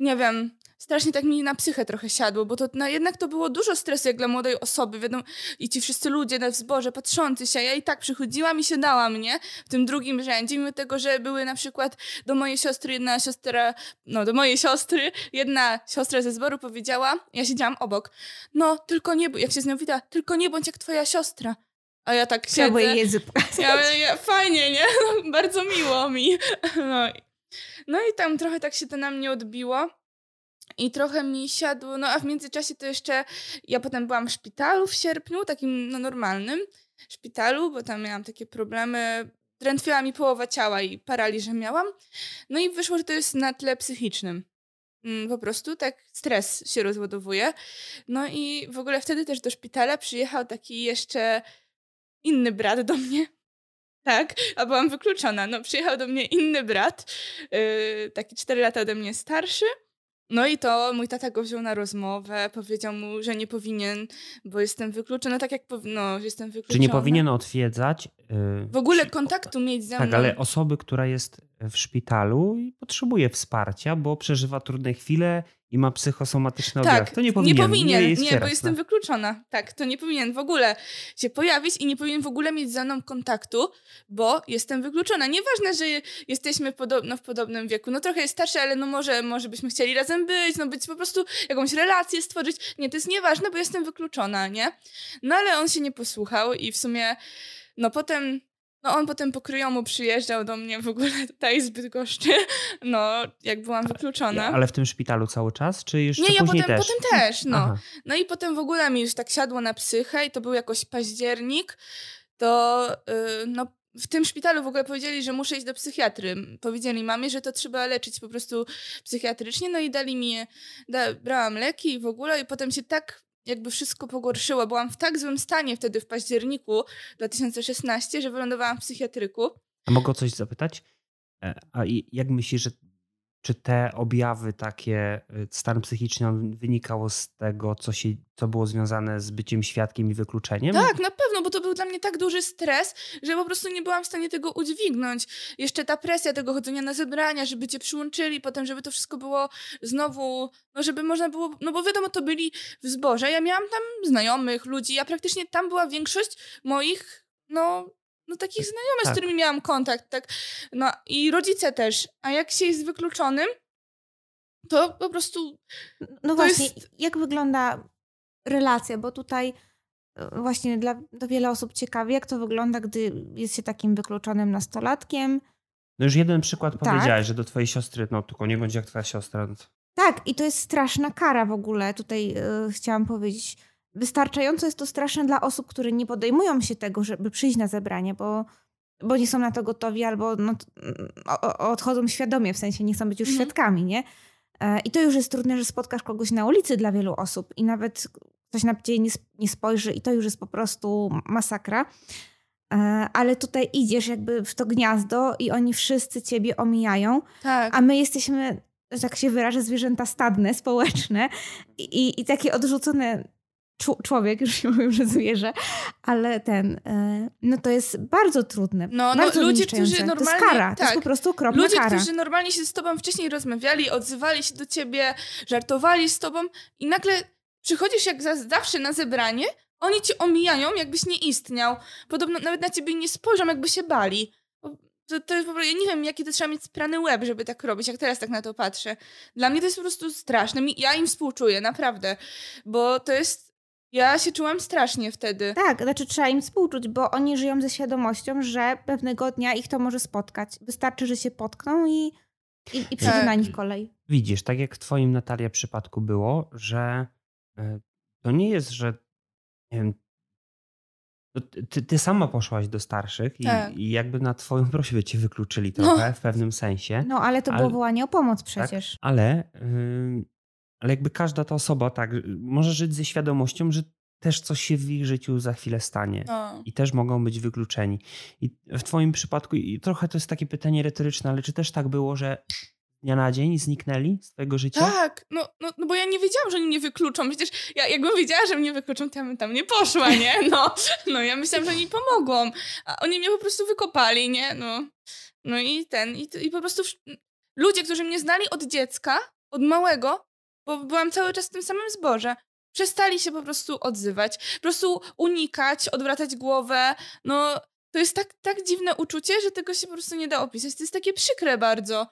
nie wiem, strasznie tak mi na psychę trochę siadło, bo to no, jednak to było dużo stresu jak dla młodej osoby, wiadomo, i ci wszyscy ludzie na wzborze patrzący się, ja i tak przychodziłam i siadałam, nie? W tym drugim rzędzie, mimo tego, że były na przykład do mojej siostry jedna siostra, no do mojej siostry, jedna siostra ze zboru powiedziała, ja siedziałam obok, no tylko nie, jak się z nią wita, tylko nie bądź jak twoja siostra. A ja tak Trzeba siedzę. Ja, ja, fajnie, nie? No, bardzo miło mi. No i, no i tam trochę tak się to na mnie odbiło. I trochę mi siadło, no a w międzyczasie to jeszcze ja potem byłam w szpitalu w sierpniu, takim no, normalnym szpitalu, bo tam miałam takie problemy. Drętwiała mi połowa ciała i paraliżę miałam. No i wyszło, że to jest na tle psychicznym. Mm, Po prostu tak stres się rozładowuje. No i w ogóle wtedy też do szpitala przyjechał taki jeszcze inny brat do mnie. Tak, a byłam wykluczona. No, przyjechał do mnie inny brat, yy, taki 4 lata ode mnie starszy. No i to mój tata go wziął na rozmowę, powiedział mu, że nie powinien, bo jestem wykluczona, tak jak powi- no, że jestem wykluczona. Czy nie powinien odwiedzać. yy, W ogóle kontaktu mieć ze mną. Tak, ale osoby, która jest w szpitalu i potrzebuje wsparcia, bo przeżywa trudne chwile i ma psychosomatyczne Tak, objawy. To nie powinien. Nie powinien, nie, wspierać, bo jestem no. wykluczona. Tak, to nie powinien w ogóle się pojawić i nie powinien w ogóle mieć ze mną kontaktu, bo jestem wykluczona. Nieważne, że jesteśmy podobno w podobnym wieku. No trochę jest starszy, ale no może, może byśmy chcieli razem być, no być po prostu jakąś relację stworzyć. Nie, to jest nieważne, bo jestem wykluczona, nie? No ale on się nie posłuchał i w sumie, no potem... No on potem po kryjomu przyjeżdżał do mnie w ogóle tutaj z Bydgoszczy, no jak byłam wykluczona. Ale w tym szpitalu cały czas, czy jeszcze Nie, ja później potem też? potem też, no. Aha. No i potem w ogóle mi już tak siadło na psychę i to był jakoś październik, to yy, no, w tym szpitalu w ogóle powiedzieli, że muszę iść do psychiatry. Powiedzieli mamie, że to trzeba leczyć po prostu psychiatrycznie, no i dali mi da, brałam leki i w ogóle i potem się tak jakby wszystko pogorszyło. Byłam w tak złym stanie wtedy w październiku 2016, że wylądowałam w psychiatryku. A mogę o coś zapytać? E, A jak myślisz, że czy te objawy takie, y, stan psychiczny, on z tego, co, się, co było związane z byciem świadkiem i wykluczeniem? Tak, na pewno, bo to był dla mnie tak duży stres, że po prostu nie byłam w stanie tego udźwignąć. Jeszcze ta presja tego chodzenia na zebrania, żeby cię przyłączyli, potem żeby to wszystko było znowu, no żeby można było, no bo wiadomo, to byli w zborze. Ja miałam tam znajomych, ludzi, ja praktycznie tam była większość moich, no, no takich znajomych, Tak. z którymi miałam kontakt, tak. No i rodzice też. A jak się jest wykluczonym, to po prostu No właśnie, jest- jak wygląda relacja? Bo tutaj e, właśnie dla do wiele osób ciekawi, jak to wygląda, gdy jest się takim wykluczonym nastolatkiem. No już jeden przykład Tak. powiedziałeś, że do twojej siostry, no tylko nie bądź jak twoja siostra. No. Tak, i to jest straszna kara w ogóle. Tutaj e, chciałam powiedzieć. Wystarczająco jest to straszne dla osób, które nie podejmują się tego, żeby przyjść na zebranie, bo bo nie są na to gotowi, albo no, odchodzą świadomie, w sensie nie chcą być już mhm. świadkami, nie? E, I to już jest trudne, że spotkasz kogoś na ulicy dla wielu osób i nawet ktoś na ciebie nie, nie spojrzy i to już jest po prostu masakra. E, ale tutaj idziesz jakby w to gniazdo i oni wszyscy ciebie omijają, tak. a my jesteśmy, że tak się wyrażę, zwierzęta stadne, społeczne i, i takie odrzucone człowiek, już nie mówię, że zwierzę, ale ten, e, no to jest bardzo trudne. No, no bardzo ludzie, którzy normalnie... To jest kara, tak, to jest tak. po prostu okropna ludzie, kara. Ludzie, którzy normalnie się z tobą wcześniej rozmawiali, odzywali się do ciebie, żartowali z tobą i nagle przychodzisz jak zawsze na zebranie, oni cię omijają, jakbyś nie istniał. Podobno nawet na ciebie nie spojrzą, jakby się bali. To, to jest po prostu, ja nie wiem, jaki to trzeba mieć sprany łeb, żeby tak robić, jak teraz tak na to patrzę. Dla mnie to jest po prostu straszne. Ja im współczuję, naprawdę. Bo to jest ja się czułam strasznie wtedy. Tak, znaczy trzeba im współczuć, bo oni żyją ze świadomością, że pewnego dnia ich to może spotkać. Wystarczy, że się potkną i, i, i przyjdzie tak. na nich kolej. Widzisz, tak jak w twoim Natalia przypadku było, że e, to nie jest, że nie wiem, ty, ty sama poszłaś do starszych i, tak. i, jakby na twoją prośbę cię wykluczyli no. trochę no. w pewnym sensie. No, ale to ale, było wołanie o pomoc tak, przecież. Tak, ale ale jakby każda ta osoba tak może żyć ze świadomością, że też coś się w ich życiu za chwilę stanie no. i też mogą być wykluczeni. I w twoim przypadku, i trochę to jest takie pytanie retoryczne, ale czy też tak było, że dnia na dzień zniknęli z twojego życia? Tak, no, no, no bo ja nie wiedziałam, że oni mnie wykluczą. Przecież ja, jakbym wiedziała, że mnie wykluczą, to ja bym tam nie poszła, nie? No, no ja myślałam, że oni pomogą. A oni mnie po prostu wykopali, nie? No, no i ten, i, i po prostu ludzie, którzy mnie znali od dziecka, od małego, bo byłam cały czas w tym samym zborze. Przestali się po prostu odzywać, po prostu unikać, odwracać głowę. No, to jest tak, tak dziwne uczucie, że tego się po prostu nie da opisać. To jest takie przykre bardzo.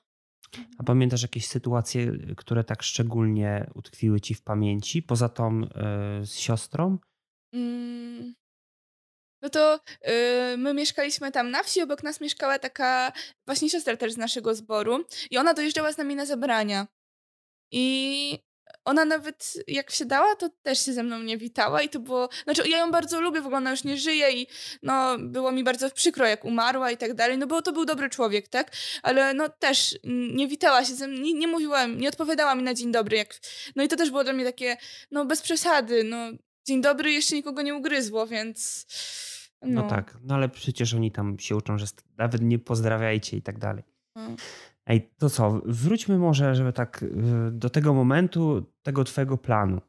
A pamiętasz jakieś sytuacje, które tak szczególnie utkwiły ci w pamięci, poza tą yy, z siostrą? Mm. No to yy, my mieszkaliśmy tam na wsi, obok nas mieszkała taka właśnie siostra też z naszego zboru i ona dojeżdżała z nami na zebrania. I ona nawet jak się dała, to też się ze mną nie witała i to było, znaczy ja ją bardzo lubię, w ogóle ona już nie żyje i no było mi bardzo przykro jak umarła i tak dalej, no bo to był dobry człowiek, tak, ale no też nie witała się ze mną, nie, nie mówiła, nie odpowiadała mi na dzień dobry, jak, no i to też było dla mnie takie, no bez przesady, no dzień dobry jeszcze nikogo nie ugryzło, więc... No, no tak, no ale przecież oni tam się uczą, że nawet nie pozdrawiajcie i tak dalej. No. Ej, to co, wróćmy może, żeby tak y, do tego momentu, tego twojego planu.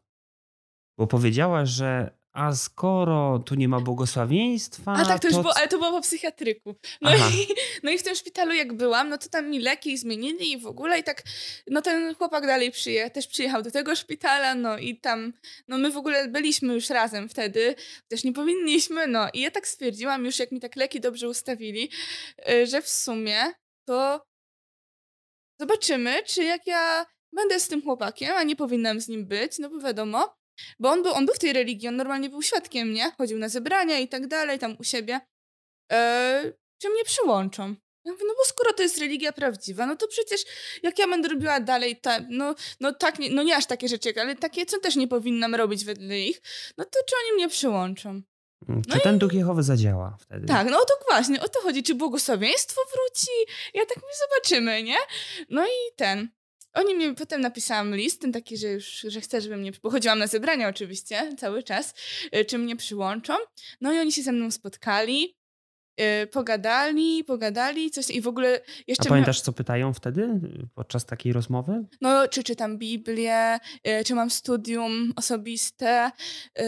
Bo powiedziałaś, że a skoro tu nie ma błogosławieństwa. A tak, to, już było, ale to było po psychiatryku. No i, no i w tym szpitalu, jak byłam, no to tam mi leki zmienili i w ogóle, i tak, no ten chłopak dalej przyjechał, też przyjechał do tego szpitala, no i tam, no my w ogóle byliśmy już razem wtedy, też nie powinniśmy, no i ja tak stwierdziłam, już jak mi tak leki dobrze ustawili, y, że w sumie to Zobaczymy, czy jak ja będę z tym chłopakiem, a nie powinnam z nim być, no bo wiadomo, bo on był, on był w tej religii, on normalnie był świadkiem, nie? Chodził na zebrania i tak dalej, tam u siebie. Eee, czy mnie przyłączą? Ja mówię, no bo skoro to jest religia prawdziwa, no to przecież jak ja będę robiła dalej, ta, no, no tak, nie, no nie aż takie rzeczy, ale takie, co też nie powinnam robić wedle ich, no to czy oni mnie przyłączą? Mm, no czy ten duch Jehowy zadziała wtedy? Tak, no to właśnie, o to chodzi. Czy błogosławieństwo wróci? Ja tak my zobaczymy, nie? No i ten. Oni mi potem napisałam list, ten taki, że już, że chcę, żeby mnie, bo chodziłam na zebrania oczywiście cały czas, y, czy mnie przyłączą. No i oni się ze mną spotkali. Yy, pogadali, pogadali, coś i w ogóle jeszcze... A pamiętasz, co pytają wtedy podczas takiej rozmowy? No, czy czytam Biblię, yy, czy mam studium osobiste yy,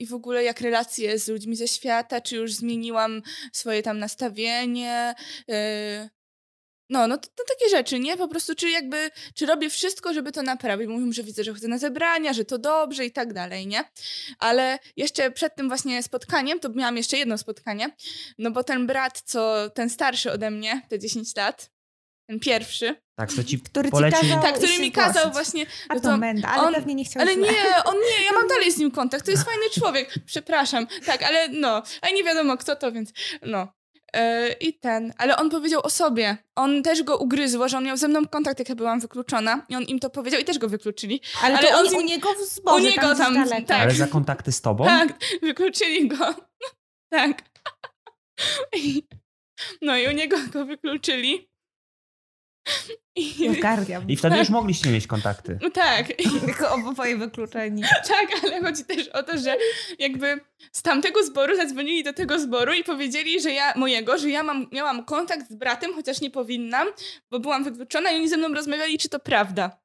i w ogóle jak relacje z ludźmi ze świata, czy już zmieniłam swoje tam nastawienie, no, no to, to, takie rzeczy, nie? Po prostu, czy jakby, czy robię wszystko, żeby to naprawić. Mówią, że widzę, że chodzę na zebrania, że to dobrze i tak dalej, nie? Ale jeszcze przed tym właśnie spotkaniem, to miałam jeszcze jedno spotkanie, no bo ten brat, co, ten starszy ode mnie, te 10 lat, ten pierwszy. Tak, to ci który polecił. Ci tak, który mi kazał właśnie. A to, to będę, ale on, pewnie nie chciał Ale źle. nie, on nie, ja mam dalej z nim kontakt, to jest fajny człowiek, przepraszam. Tak, ale no, a nie wiadomo kto to, więc no. Yy, I ten, ale on powiedział o sobie. On też go ugryzło, że on miał ze mną kontakt, jak ja byłam wykluczona. I on im to powiedział i też go wykluczyli. Ale, ale on, u niego w zborze, U niego tam, tam tak. Ale za kontakty z tobą? Tak, wykluczyli go. tak. No i u niego go wykluczyli. I, Ogarniam. I wtedy już mogliście mieć kontakty. No tak. Tylko oboje wykluczeni. Tak, ale chodzi też o to, że jakby z tamtego zboru zadzwonili do tego zboru i powiedzieli, że ja, mojego, że ja mam, miałam kontakt z bratem, chociaż nie powinnam, bo byłam wykluczona i oni ze mną rozmawiali, czy to prawda.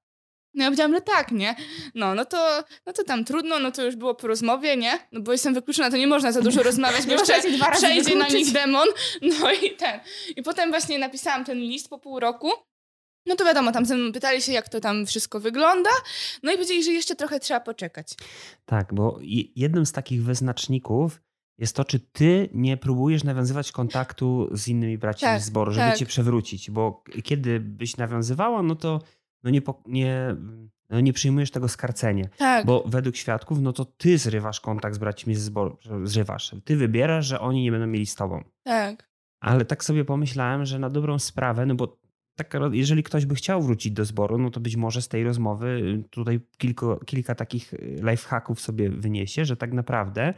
No ja powiedziałam, że tak, nie? No, no to, no to tam trudno, no to już było po rozmowie, nie? No bo jestem wykluczona, to nie można za dużo rozmawiać, bo jeszcze przejdzie na nich demon. No i ten. I potem właśnie napisałam ten list po pół roku. No to wiadomo, tam ze mną pytali się, jak to tam wszystko wygląda. No i powiedzieli, że jeszcze trochę trzeba poczekać. Tak, bo jednym z takich wyznaczników jest to, czy ty nie próbujesz nawiązywać kontaktu z innymi braćmi tak, z zboru, żeby tak. cię przewrócić, bo kiedy byś nawiązywała, no to no nie, nie, no nie przyjmujesz tego skarcenie. Tak. Bo według świadków, no to ty zrywasz kontakt z braćmi z zboru, zrywasz. Ty wybierasz, że oni nie będą mieli z tobą. Tak. Ale tak sobie pomyślałem, że na dobrą sprawę, no bo tak, jeżeli ktoś by chciał wrócić do zboru, no to być może z tej rozmowy y, tutaj kilku, kilka takich y, lifehacków sobie wyniesie, że tak naprawdę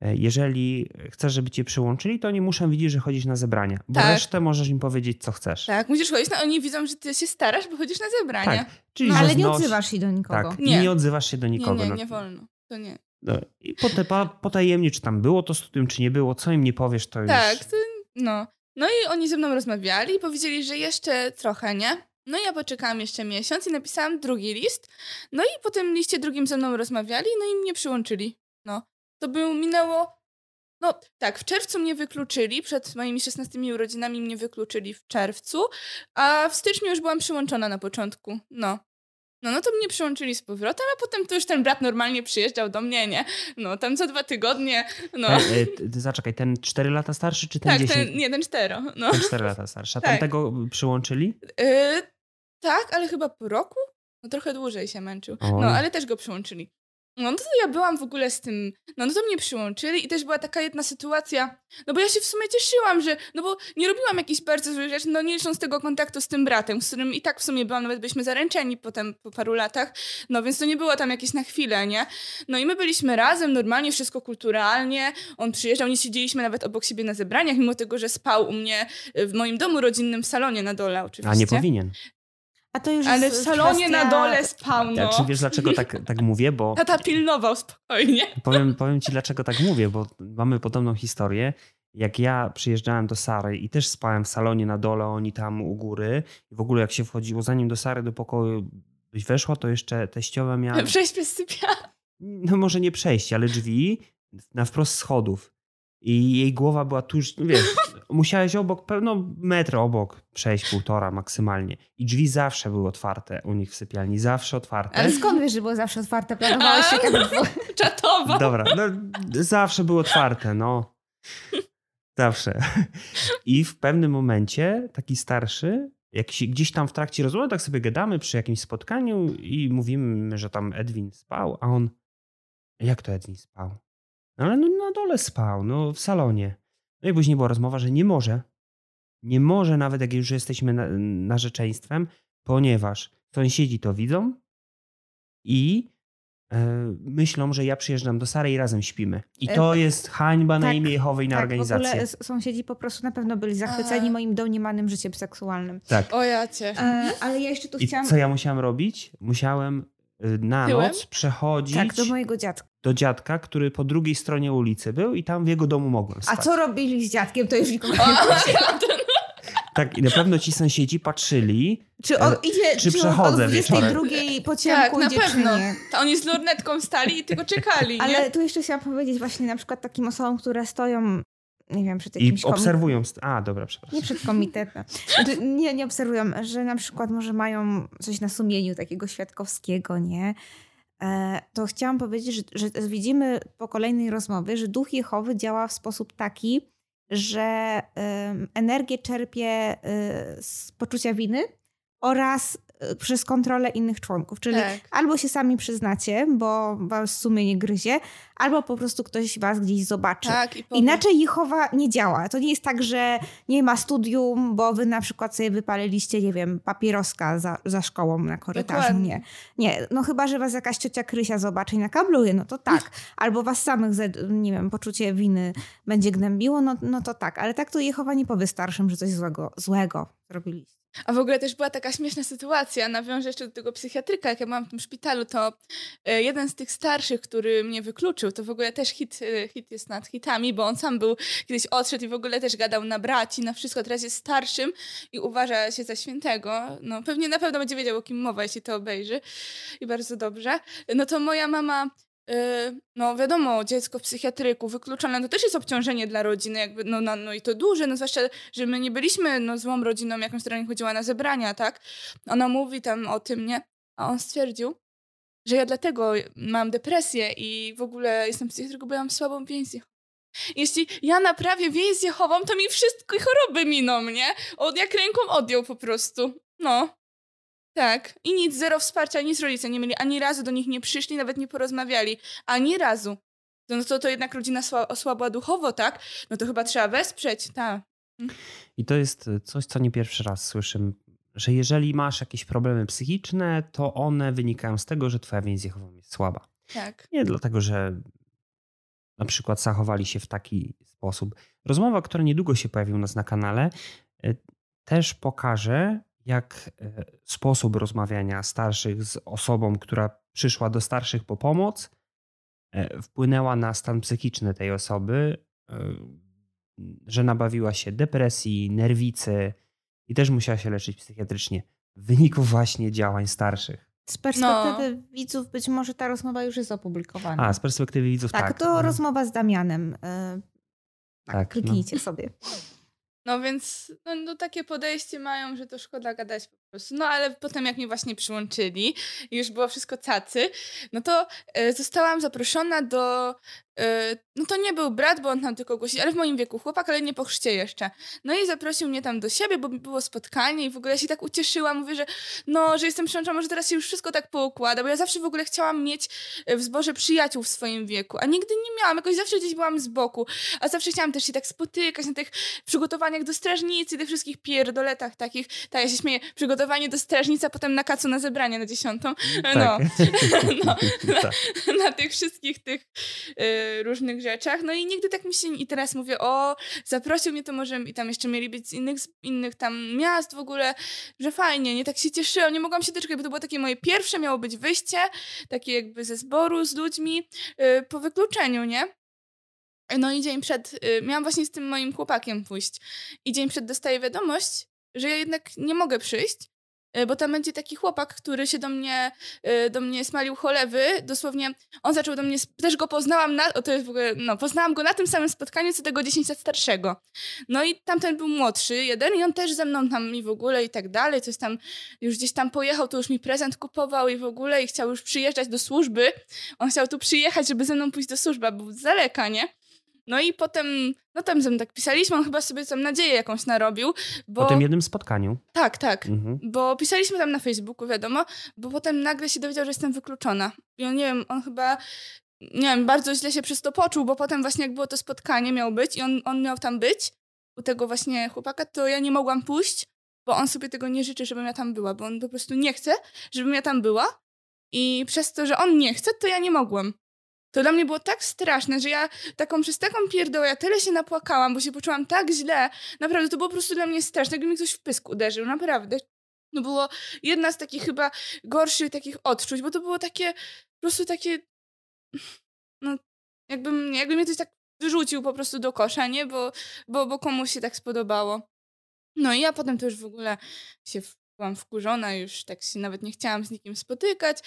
e, jeżeli chcesz, żeby cię przyłączyli, to nie muszą widzieć, że chodzisz na zebrania. Bo tak. resztę możesz im powiedzieć, co chcesz. Tak, musisz chodzić, no oni widzą, że ty się starasz, bo chodzisz na zebrania. Tak. Czyli, no, ale nie odzywasz się do nikogo. Tak, nie. nie odzywasz się do nikogo. Nie, nie, no. nie wolno. To nie. No, I potajemnie, czy tam było to studium, czy nie było, co im nie powiesz, to tak, już... Tak, no. No i oni ze mną rozmawiali i powiedzieli, że jeszcze trochę, nie? No i ja poczekałam jeszcze miesiąc i napisałam drugi list. No i po tym liście drugim ze mną rozmawiali, no i mnie przyłączyli. No. To by minęło... No tak, w czerwcu mnie wykluczyli, przed moimi 16 urodzinami mnie wykluczyli w czerwcu, a w styczniu już byłam przyłączona na początku. No. No, no to mnie przyłączyli z powrotem, a potem to już ten brat normalnie przyjeżdżał do mnie, nie? No, tam co dwa tygodnie, no. E, e, zaczekaj, ten 4 lata starszy, czy ten tak, 10? Ten, nie, ten 4. No. Ten 4 lata starszy. A tak. tamtego przyłączyli? E, tak, ale chyba po roku? No trochę dłużej się męczył. Oj. No, ale też go przyłączyli. No, no to ja byłam w ogóle z tym, no, no to mnie przyłączyli i też była taka jedna sytuacja, no bo ja się w sumie cieszyłam, że, no bo nie robiłam jakichś bardzo złych rzeczy, no nie licząc tego kontaktu z tym bratem, z którym i tak w sumie byłam, nawet byliśmy zaręczeni potem po paru latach, no więc to nie było tam jakieś na chwilę, nie? No i my byliśmy razem, normalnie, wszystko kulturalnie, on przyjeżdżał, nie siedzieliśmy nawet obok siebie na zebraniach, mimo tego, że spał u mnie w moim domu rodzinnym w salonie na dole oczywiście. A nie powinien. A to już Ale w salonie kwestia... na dole spał, no. Czy wiesz dlaczego tak, tak mówię? Bo... Tata pilnował spokojnie. Powiem, powiem ci dlaczego tak mówię, bo mamy podobną historię. Jak ja przyjeżdżałem do Sary i też spałem w salonie na dole, oni tam u góry i w ogóle jak się wchodziło, zanim do Sary do pokoju byś weszła, to jeszcze teściowa miała... Przejść przez sypialnię. No może nie przejść, ale drzwi na wprost schodów. I jej głowa była tuż, wiesz, musiałeś obok, no metr obok przejść, półtora maksymalnie. I drzwi zawsze były otwarte u nich w sypialni, zawsze otwarte. Ale skąd wiesz, że były zawsze otwarte? Planowałeś się kiedyś? Czatowo. Dobra, no zawsze były otwarte, no. Zawsze. I w pewnym momencie taki starszy, jak się gdzieś tam w trakcie rozmowy, tak sobie gadamy przy jakimś spotkaniu i mówimy, że tam Edwin spał, a on, jak to Edwin spał? No ale no, na dole spał, no w salonie. No i później była rozmowa, że nie może. Nie może nawet, jak już jesteśmy na, narzeczeństwem, ponieważ sąsiedzi to widzą i e, myślą, że ja przyjeżdżam do Sary i razem śpimy. I e, to jest hańba tak, na imię Jehowej na tak, organizację. W ogóle sąsiedzi po prostu na pewno byli zachwyceni A. moim domniemanym życiem seksualnym. Tak. O ja cię. E, ale ja jeszcze tu I chciałam... co ja musiałam robić? Musiałem y, na Tyłem? noc przechodzić... Tak, do mojego dziadka do dziadka, który po drugiej stronie ulicy był i tam w jego domu mogłem spać. A co robili z dziadkiem, to już nikogo nie Tak, i na pewno ci sąsiedzi patrzyli, czy on idzie, czy, czy przechodzę od 22 po ciemku tak, idzie, na pewno. To oni z lornetką stali i tylko czekali. Ale nie? tu jeszcze chciałam powiedzieć właśnie na przykład takim osobom, które stoją nie wiem, przed jakimś I obserwują. A, dobra, przepraszam. Nie przed komitetem. Znaczy, nie, nie obserwują, że na przykład może mają coś na sumieniu takiego świadkowskiego, nie? E, to chciałam powiedzieć, że, że widzimy po kolejnej rozmowie, że duch Jehowy działa w sposób taki, że energię czerpie y, z poczucia winy oraz przez kontrolę innych członków. Czyli Tak. albo się sami przyznacie, bo was w sumie nie gryzie, albo po prostu ktoś was gdzieś zobaczy. Tak, i Inaczej Jehowa nie działa. To nie jest tak, że nie ma studium, bo wy na przykład sobie wypaliliście, nie wiem, papieroska za, za szkołą na korytarzu. Dokładnie. Nie. Nie, no chyba, że was jakaś ciocia Krysia zobaczy i nakabluje, no to tak. Albo was samych, nie wiem, poczucie winy będzie gnębiło, no, no to tak. Ale tak to Jehowa nie powie starszym, że coś złego, złego zrobiliście. A w ogóle też była taka śmieszna sytuacja, nawiążę jeszcze do tego psychiatryka, jak ja byłam w tym szpitalu, to e, jeden z tych starszych, który mnie wykluczył, to w ogóle też hit, e, hit jest nad hitami, bo on sam był, kiedyś odszedł i w ogóle też gadał na braci, na wszystko, teraz jest starszym i uważa się za świętego. No pewnie na pewno będzie wiedział, o kim mowa, jeśli to obejrzy i bardzo dobrze. No to moja mama no wiadomo, dziecko w psychiatryku wykluczone, to też jest obciążenie dla rodziny, jakby, no, no, no i to duże, no zwłaszcza, że my nie byliśmy no, złą rodziną, jakąś, która nie chodziła na zebrania, tak? Ona mówi tam o tym, nie? A on stwierdził, że ja dlatego mam depresję i w ogóle jestem psychiatryką, bo ja mam słabą więź. Jeśli ja naprawię więź jechową, to mi wszystkie choroby miną, nie? Od, jak ręką odjął po prostu. No. Tak. I nic, zero wsparcia, nic rodzice nie mieli. Ani razu do nich nie przyszli, nawet nie porozmawiali. Ani razu. No to, to jednak rodzina sła- osłabła duchowo, tak? No to chyba trzeba wesprzeć, tak. I to jest coś, co nie pierwszy raz słyszę, że jeżeli masz jakieś problemy psychiczne, to one wynikają z tego, że twoja więź jechową jest słaba. Tak. Nie dlatego, że na przykład zachowali się w taki sposób. Rozmowa, która niedługo się pojawi u nas na kanale, y, też pokaże, jak y, sposób rozmawiania starszych z osobą, która przyszła do starszych po pomoc, y, wpłynęła na stan psychiczny tej osoby, y, że nabawiła się depresji, nerwicy i też musiała się leczyć psychiatrycznie w wyniku właśnie działań starszych. Z perspektywy widzów być może ta rozmowa już jest opublikowana. A, z perspektywy widzów tak. tak, to Mhm. rozmowa z Damianem. tak, Tak, no. kliknijcie sobie. No więc no, no takie podejście mają, że to szkoda gadać po. No ale potem jak mnie właśnie przyłączyli i już było wszystko cacy, no to e, zostałam zaproszona do... E, no to nie był brat, bo on tam tylko głosił, ale w moim wieku chłopak, ale nie po chrzcie jeszcze. No i zaprosił mnie tam do siebie, bo było spotkanie i w ogóle ja się tak ucieszyłam. Mówię, że no, że jestem przyłączona, może teraz się już wszystko tak poukłada, bo ja zawsze w ogóle chciałam mieć e, w zborze przyjaciół w swoim wieku, a nigdy nie miałam. Jakoś zawsze gdzieś byłam z boku, a zawsze chciałam też się tak spotykać na tych przygotowaniach do strażnicy, tych wszystkich pierdoletach takich. Tak, ja się śmieję, przygotowanie do strażnicy, a potem na kacu na zebranie na dziesiątą. No, Tak. no, Tak. na tych wszystkich tych y, różnych rzeczach. No i nigdy tak mi się... I teraz mówię, o, zaprosił mnie to może... I tam jeszcze mieli być z innych, z innych tam miast w ogóle, że fajnie, nie? Tak się cieszyłam, nie mogłam się doczekać, bo to było takie moje pierwsze, miało być wyjście, takie jakby ze zboru z ludźmi y, po wykluczeniu, nie? No i dzień przed, y, miałam właśnie z tym moim chłopakiem pójść. I dzień przed dostaję wiadomość, że ja jednak nie mogę przyjść, bo tam będzie taki chłopak, który się do mnie, y, do mnie smalił cholewy. Dosłownie on zaczął do mnie, też go poznałam na, to jest w ogóle, no poznałam go na tym samym spotkaniu, co tego 10 lat starszego. No i tamten był młodszy, jeden i on też ze mną tam i w ogóle i tak dalej, coś tam, już gdzieś tam pojechał, to już mi prezent kupował i w ogóle i chciał już przyjeżdżać do służby. On chciał tu przyjechać, żeby ze mną pójść do służby, a był z daleka, nie? No i potem, no tam ze mną tak pisaliśmy, on chyba sobie tam nadzieję jakąś narobił, bo... Po tym jednym spotkaniu. Tak, tak. Mhm. Bo pisaliśmy tam na Facebooku, wiadomo, bo potem nagle się dowiedział, że jestem wykluczona. I on, nie wiem, on chyba, nie wiem, bardzo źle się przez to poczuł, bo potem właśnie jak było to spotkanie, miał być i on, on miał tam być, u tego właśnie chłopaka, to ja nie mogłam pójść, bo on sobie tego nie życzy, żebym ja tam była, bo on po prostu nie chce, żebym ja tam była i przez to, że on nie chce, to ja nie mogłam. To dla mnie było tak straszne, że ja taką przez taką pierdołę, ja tyle się napłakałam, bo się poczułam tak źle. Naprawdę, to było po prostu dla mnie straszne, jakby mi ktoś w pysk uderzył, naprawdę. No było jedna z takich chyba gorszych takich odczuć, bo to było takie, po prostu takie, no jakbym, jakby mnie ktoś tak wyrzucił po prostu do kosza, nie? Bo, bo, bo komuś się tak spodobało. No i ja potem to już w ogóle się byłam wkurzona, już tak się nawet nie chciałam z nikim spotykać.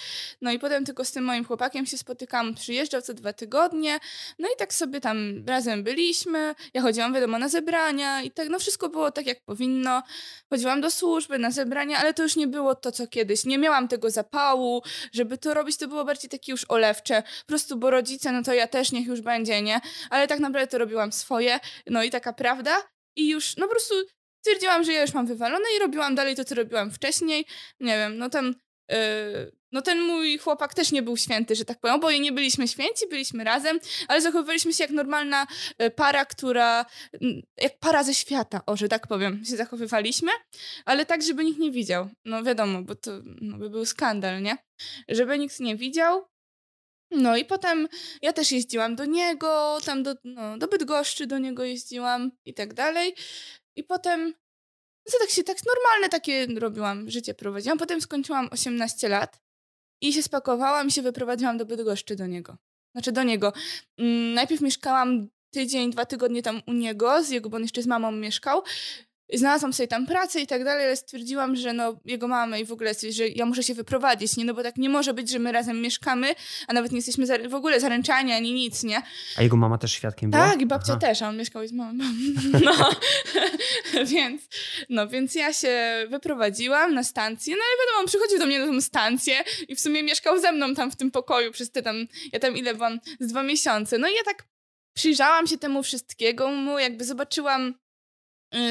No i potem tylko z tym moim chłopakiem się spotykałam, przyjeżdżał co dwa tygodnie. No i tak sobie tam razem byliśmy. Ja chodziłam, wiadomo, na zebrania i tak, no wszystko było tak, jak powinno. Chodziłam do służby, na zebrania, ale to już nie było to, co kiedyś. Nie miałam tego zapału, żeby to robić, to było bardziej takie już olewcze. Po prostu, bo rodzice, no to ja też niech już będzie, nie? Ale tak naprawdę to robiłam swoje. No i taka prawda. I już, no po prostu stwierdziłam, że ja już mam wywalone i robiłam dalej to, co robiłam wcześniej. Nie wiem, no tam yy, no ten mój chłopak też nie był święty, że tak powiem. Oboje nie byliśmy święci, byliśmy razem, ale zachowywaliśmy się jak normalna y, para, która, jak para ze świata, o, że tak powiem, się zachowywaliśmy, ale tak, żeby nikt nie widział. No wiadomo, bo to no, by był skandal, nie? Żeby nikt nie widział. No i potem ja też jeździłam do niego, tam do, no, do Bydgoszczy do niego jeździłam i tak dalej. I potem no tak się tak normalne takie robiłam, życie prowadziłam. Potem skończyłam 18 lat i się spakowałam i się wyprowadziłam do Bydgoszczy do niego. Znaczy do niego. Mm, najpierw mieszkałam tydzień, dwa tygodnie tam u niego, z jego, bo on jeszcze z mamą mieszkał. Znalazłam sobie tam pracę i tak dalej, ale stwierdziłam, że no jego mamę i w ogóle, że ja muszę się wyprowadzić, nie? No bo tak nie może być, że my razem mieszkamy, a nawet nie jesteśmy w ogóle zaręczani ani nic, nie? A jego mama też świadkiem była? Tak, i babcia Aha. też, a on mieszkał z mamą. No, więc, no, więc ja się wyprowadziłam na stację, no ale wiadomo, on przychodził do mnie na tą stację i w sumie mieszkał ze mną tam w tym pokoju przez te tam, ja tam ile byłam, z dwa miesiące. No i ja tak przyjrzałam się temu wszystkiego, mu jakby zobaczyłam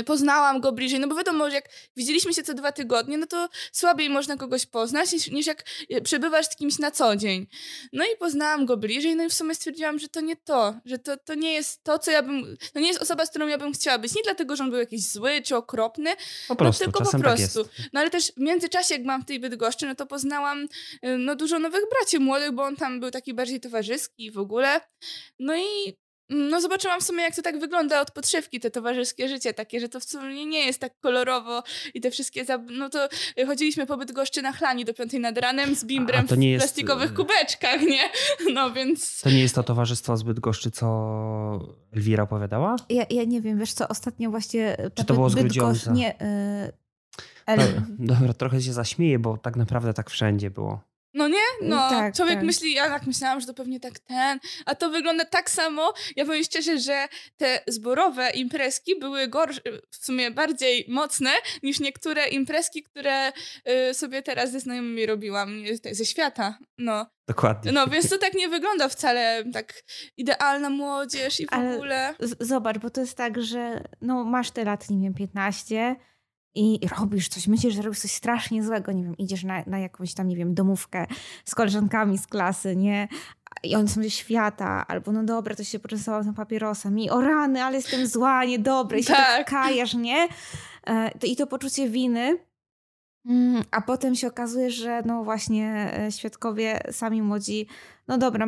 poznałam go bliżej, no bo wiadomo, że jak widzieliśmy się co dwa tygodnie, no to słabiej można kogoś poznać niż, niż jak y, przebywasz z kimś na co dzień. No i poznałam go bliżej, no i w sumie stwierdziłam, że to nie to, że to, to nie jest to, co ja bym, to nie jest osoba, z którą ja bym chciała być. Nie dlatego, że on był jakiś zły czy okropny, po prostu, no tylko po tak prostu. Tak no ale też w międzyczasie, jak byłam w tej Bydgoszczy, no to poznałam y, no dużo nowych braci młodych, bo on tam był taki bardziej towarzyski w ogóle. No i no zobaczyłam w sumie, jak to tak wygląda od podszewki, te towarzyskie życie takie, że to w sumie nie jest tak kolorowo i te wszystkie, no to chodziliśmy po Bydgoszczy na chlani do piątej nad ranem z bimbrem w jest... plastikowych y, kubeczkach, nie? No więc... To nie jest to towarzystwo z Bydgoszczy, co Elwira opowiadała? Ja, ja nie wiem, wiesz co, ostatnio właśnie... Czy to było z Grudziądza? Nie, yy... Ale... Dobra, trochę się zaśmieję, bo tak naprawdę tak wszędzie było. No nie? No, tak, człowiek tak. myśli, ja tak myślałam, że to pewnie tak ten, a to wygląda tak samo. Ja powiem szczerze, że te zborowe imprezki były gorsze, w sumie bardziej mocne niż niektóre imprezki, które y, sobie teraz ze znajomymi robiłam ze świata. No. Dokładnie. No, więc to tak nie wygląda wcale tak idealna młodzież i w Ale ogóle. Zobacz, bo to jest tak, że no masz te lat, nie wiem, 15 i robisz coś, myślisz, że robisz coś strasznie złego, nie wiem, idziesz na, na jakąś tam, nie wiem, domówkę z koleżankami z klasy, nie? I one są ze świata, albo no dobra, to się poczęstował tym papierosem i o rany, ale jestem zła, niedobra i się tak, kajasz, nie? E, I to poczucie winy, a potem się okazuje, że no właśnie e, świadkowie, sami młodzi, no dobra,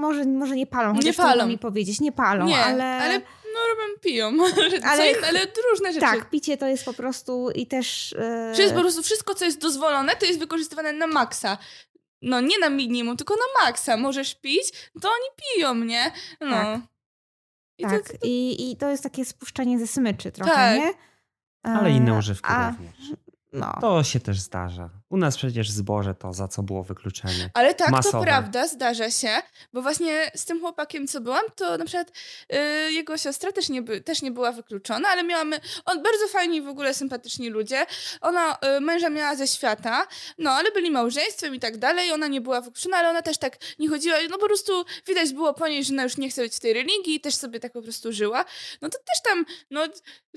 może, może nie palą, nie palą. mi powiedzieć, nie palą, nie, ale... ale no robią, piją, ale, inne, ale różne rzeczy. Tak, picie to jest po prostu i też... Yy... Czyli po prostu wszystko, co jest dozwolone, to jest wykorzystywane na maksa. No nie na minimum, tylko na maksa. Możesz pić, to oni piją, nie? No. Tak. I, tak. To, to... I, I to jest takie spuszczenie ze smyczy trochę, tak. nie? Ale inne używki A, również. No. To się też zdarza. U nas przecież zboże to, za co było wykluczenie. Ale tak, Masowe. to prawda, zdarza się, bo właśnie z tym chłopakiem, co byłam, to na przykład yy, jego siostra też nie, by, też nie była wykluczona, ale miałam, on bardzo fajni w ogóle sympatyczni ludzie. Ona yy, męża miała ze świata, no ale byli małżeństwem i tak dalej, ona nie była wykluczona, ale ona też tak nie chodziła, no po prostu widać było po niej, że ona już nie chce być w tej religii i też sobie tak po prostu żyła. No to też tam, no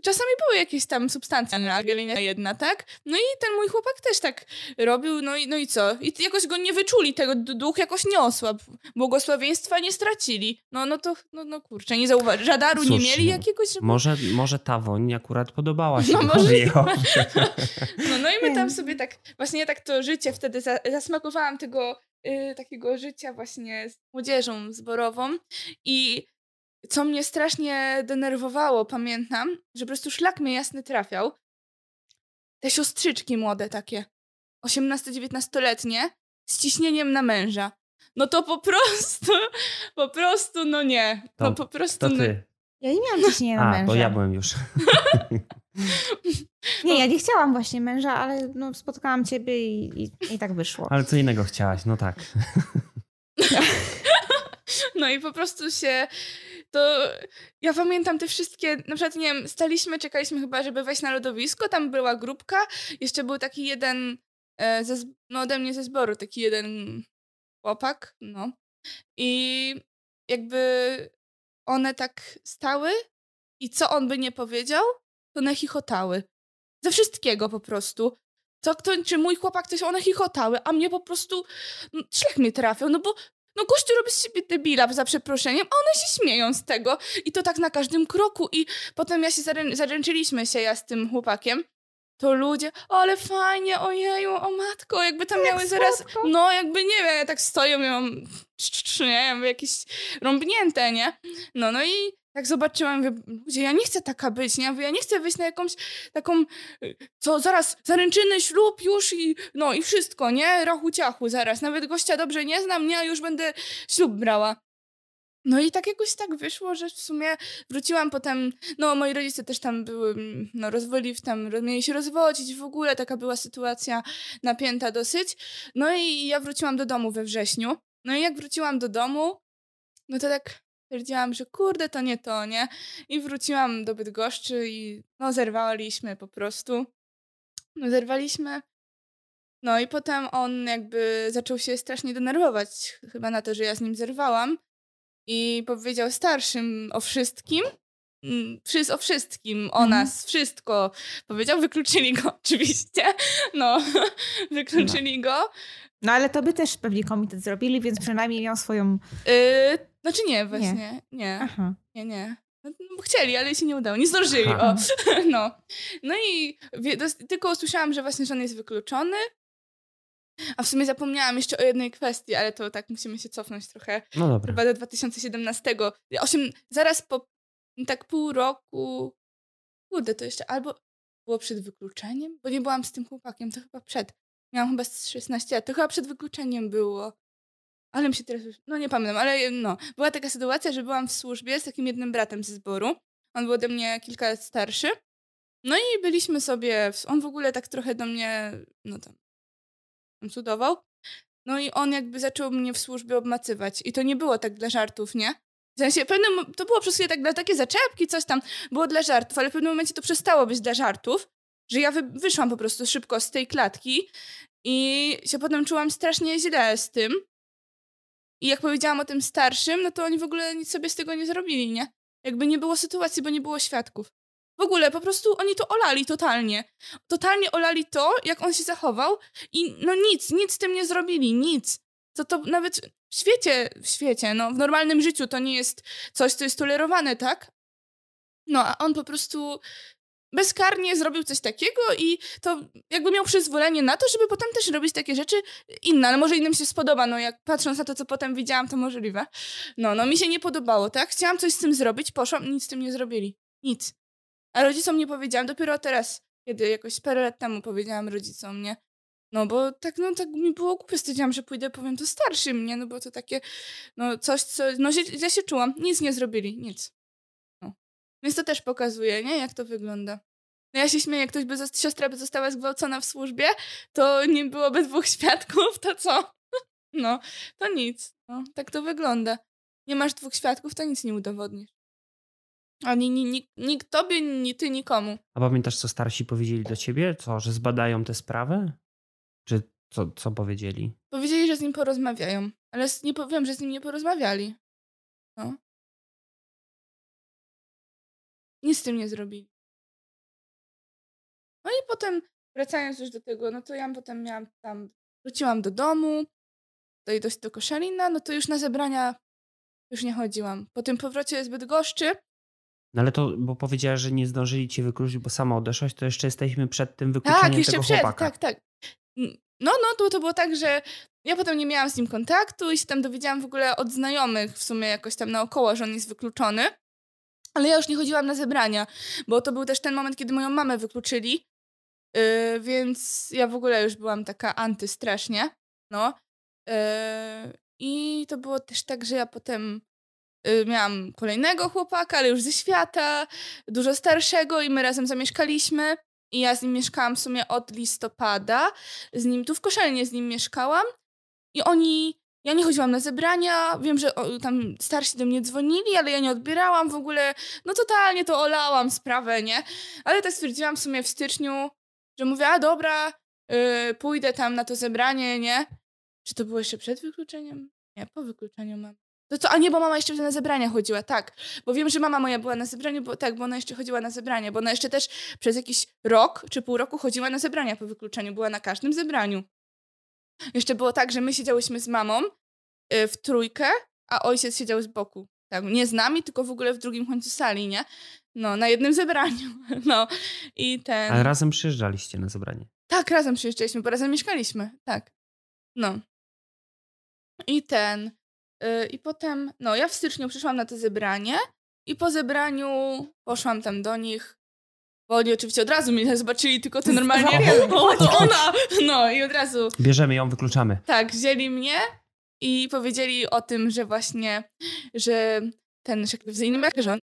czasami były jakieś tam substancje, nie jedna, tak? No i ten mój chłopak też tak robił, no i, no i co? I jakoś go nie wyczuli, tego duch jakoś nie osłabł. Błogosławieństwa nie stracili. No, no to, no, no kurczę, nie zauważyli. Radaru Cóż, nie mieli jakiegoś... Żeby... Może, może ta woń akurat podobała się. No może... no, no i my tam sobie tak, właśnie tak to życie wtedy za, zasmakowałam tego y, takiego życia właśnie z młodzieżą zborową i co mnie strasznie denerwowało, pamiętam, że po prostu szlak mnie jasny trafiał. Te siostrzyczki młode takie. 18-19-letnie z ciśnieniem na męża. No to po prostu, po prostu, no nie. No to, po prostu. To no ty. Ja nie miałam ciśnienia na A, męża. bo ja byłem już. nie, ja nie chciałam właśnie męża, ale no, spotkałam ciebie i, i, i tak wyszło. Ale co innego chciałaś, no tak. No i po prostu się to ja pamiętam te wszystkie, na przykład nie wiem, staliśmy, czekaliśmy chyba, żeby wejść na lodowisko, tam była grupka, jeszcze był taki jeden ze, no ode mnie ze zboru taki jeden chłopak, no. I jakby one tak stały i co on by nie powiedział, to one chichotały. Ze wszystkiego po prostu. Co kto, czy mój chłopak, coś, one chichotały, a mnie po prostu no, szlak mnie no bo no gościu robi z siebie debila, za przeproszeniem, a one się śmieją z tego. I to tak na każdym kroku. I potem ja się zarę zaręczyliśmy się ja z tym chłopakiem. To ludzie, o, ale fajnie, ojeju, o matko, jakby tam Jak miały zaraz, słodko. no jakby nie wiem, ja tak stoję, miałam, nie wiem, jakieś rąbnięte, nie? No, no i tak zobaczyłam, mówię, ludzie, ja nie chcę taka być, nie? Ja mówię, ja nie chcę wyjść na jakąś taką, y, co zaraz zaręczyny, ślub już i no i wszystko, nie? Rachu ciachu zaraz. Nawet gościa dobrze nie znam, nie? A już będę ślub brała. No i tak jakoś tak wyszło, że w sumie wróciłam potem, no moi rodzice też tam były, mm, no rozwodli, tam mieli się rozwodzić w ogóle, taka była sytuacja napięta dosyć. No i ja wróciłam do domu we wrześniu. No i jak wróciłam do domu, no to tak stwierdziłam, że kurde, to nie to, nie? I wróciłam do Bydgoszczy i no zerwaliśmy po prostu. No zerwaliśmy. No i potem on jakby zaczął się strasznie denerwować chyba na to, że ja z nim zerwałam i powiedział starszym o wszystkim. mm, Wszys o wszystkim, o Mhm. nas, wszystko powiedział. Wykluczyli go oczywiście. No, wykluczyli go. No ale to by też pewnie komitet zrobili, więc przynajmniej miał swoją... Yy, znaczy nie, właśnie. Nie, Aha. nie, nie. No, no, chcieli, ale się nie udało. Nie zdążyli, o. No. No i tylko usłyszałam, że właśnie, że on jest wykluczony. A w sumie zapomniałam jeszcze o jednej kwestii, ale to tak musimy się cofnąć trochę. No dobra. Chyba do 2017. Osiem, zaraz po tak pół roku. Kurde, to jeszcze albo było przed wykluczeniem, bo nie byłam z tym chłopakiem, to chyba przed. Miałam chyba z 16 lat, to chyba przed wykluczeniem było. Ale mi się teraz już, no nie pamiętam, ale no. Była taka sytuacja, że byłam w służbie z takim jednym bratem ze zboru. On był ode mnie kilka lat starszy. No i byliśmy sobie, on w ogóle tak trochę do mnie, no tam cudował. No i on jakby zaczął mnie w służbie obmacywać. I to nie było tak dla żartów, nie? W sensie, pewnym, to było przez chwilę tak dla takie zaczepki, coś tam było dla żartów, ale w pewnym momencie to przestało być dla żartów, że ja wy, wyszłam po prostu szybko z tej klatki i się potem czułam strasznie źle z tym. I jak powiedziałam o tym starszym, no to oni w ogóle nic sobie z tego nie zrobili, nie? Jakby nie było sytuacji, bo nie było świadków. W ogóle po prostu oni to olali totalnie. Totalnie olali to, jak on się zachował i no nic, nic z tym nie zrobili, nic. To to nawet w świecie, w świecie, no w normalnym życiu to nie jest coś, co jest tolerowane, tak? No, a on po prostu bezkarnie zrobił coś takiego i to jakby miał przyzwolenie na to, żeby potem też robić takie rzeczy inne, ale może innym się spodoba, no jak patrząc na to, co potem widziałam, to możliwe. No, no mi się nie podobało, tak? Chciałam coś z tym zrobić, poszłam, nic z tym nie zrobili. Nic. A rodzicom nie powiedziałam, dopiero teraz, kiedy jakoś parę lat temu powiedziałam rodzicom, nie? No bo tak, no tak mi było głupio, stwierdziłam, że pójdę, powiem to starszym, nie? No bo to takie, no coś, co, no źle się czułam. Nic nie zrobili, nic. No. Więc to też pokazuje, nie? Jak to wygląda. No ja się śmieję, jak ktoś by, siostra by została zgwałcona w służbie, to nie byłoby dwóch świadków, to co? No, to nic. No, tak to wygląda. Nie masz dwóch świadków, to nic nie udowodnisz. Ani ni, ni, nikt tobie, ni ty nikomu. A pamiętasz, co starsi powiedzieli do ciebie? Co, że zbadają tę sprawę? Czy co, co powiedzieli? Powiedzieli, że z nim porozmawiają, ale nie powiem, że z nim nie porozmawiali. No. Nic z tym nie zrobili. No i potem, wracając już do tego, no to ja potem miałam tam, wróciłam do domu, do, do, do Koszalina, no to już na zebrania już nie chodziłam. Po tym powrocie z Bydgoszczy, No ale to, bo powiedziałaś, że nie zdążyli cię wykluczyć, bo sama odeszłaś, to jeszcze jesteśmy przed tym wykluczeniem Tak, jeszcze tego przed, chłopaka. tak, tak. No, no, to, to było tak, że ja potem nie miałam z nim kontaktu i się tam dowiedziałam w ogóle od znajomych w sumie jakoś tam naokoło, że on jest wykluczony. Ale ja już nie chodziłam na zebrania, bo to był też ten moment, kiedy moją mamę wykluczyli, yy, więc ja w ogóle już byłam taka anty strasznie, no. Yy, I to było też tak, że ja potem miałam kolejnego chłopaka, ale już ze świata, dużo starszego i my razem zamieszkaliśmy. I ja z nim mieszkałam w sumie od listopada. Z nim tu w Koszalinie z nim mieszkałam. I oni. Ja nie chodziłam na zebrania. Wiem, że o, tam starsi do mnie dzwonili, ale ja nie odbierałam w ogóle. No totalnie to olałam sprawę, nie? Ale tak stwierdziłam w sumie w styczniu, że mówię, a dobra, yy, pójdę tam na to zebranie, nie? Czy to było jeszcze przed wykluczeniem? Nie, po wykluczeniu mam. To co, a nie, bo mama jeszcze na zebrania chodziła, tak. Bo wiem, że mama moja była na zebraniu, bo tak, bo ona jeszcze chodziła na zebrania, bo ona jeszcze też przez jakiś rok czy pół roku chodziła na zebrania po wykluczeniu, była na każdym zebraniu. Jeszcze było tak, że my siedziałyśmy z mamą y, w trójkę, a ojciec siedział z boku. Tak, nie z nami, tylko w ogóle w drugim końcu sali, nie? No, na jednym zebraniu. No, i ten... Ale razem przyjeżdżaliście na zebranie. Tak, razem przyjeżdżaliśmy, bo razem mieszkaliśmy, tak. No. I ten... Yy, I potem, no, ja w styczniu przyszłam na to zebranie i po zebraniu poszłam tam do nich, bo oni oczywiście od razu mnie zobaczyli, tylko to normalnie, o, to ona! No, i od razu... Bierzemy ją, wykluczamy. Tak, wzięli mnie i powiedzieli o tym, że właśnie, że ten że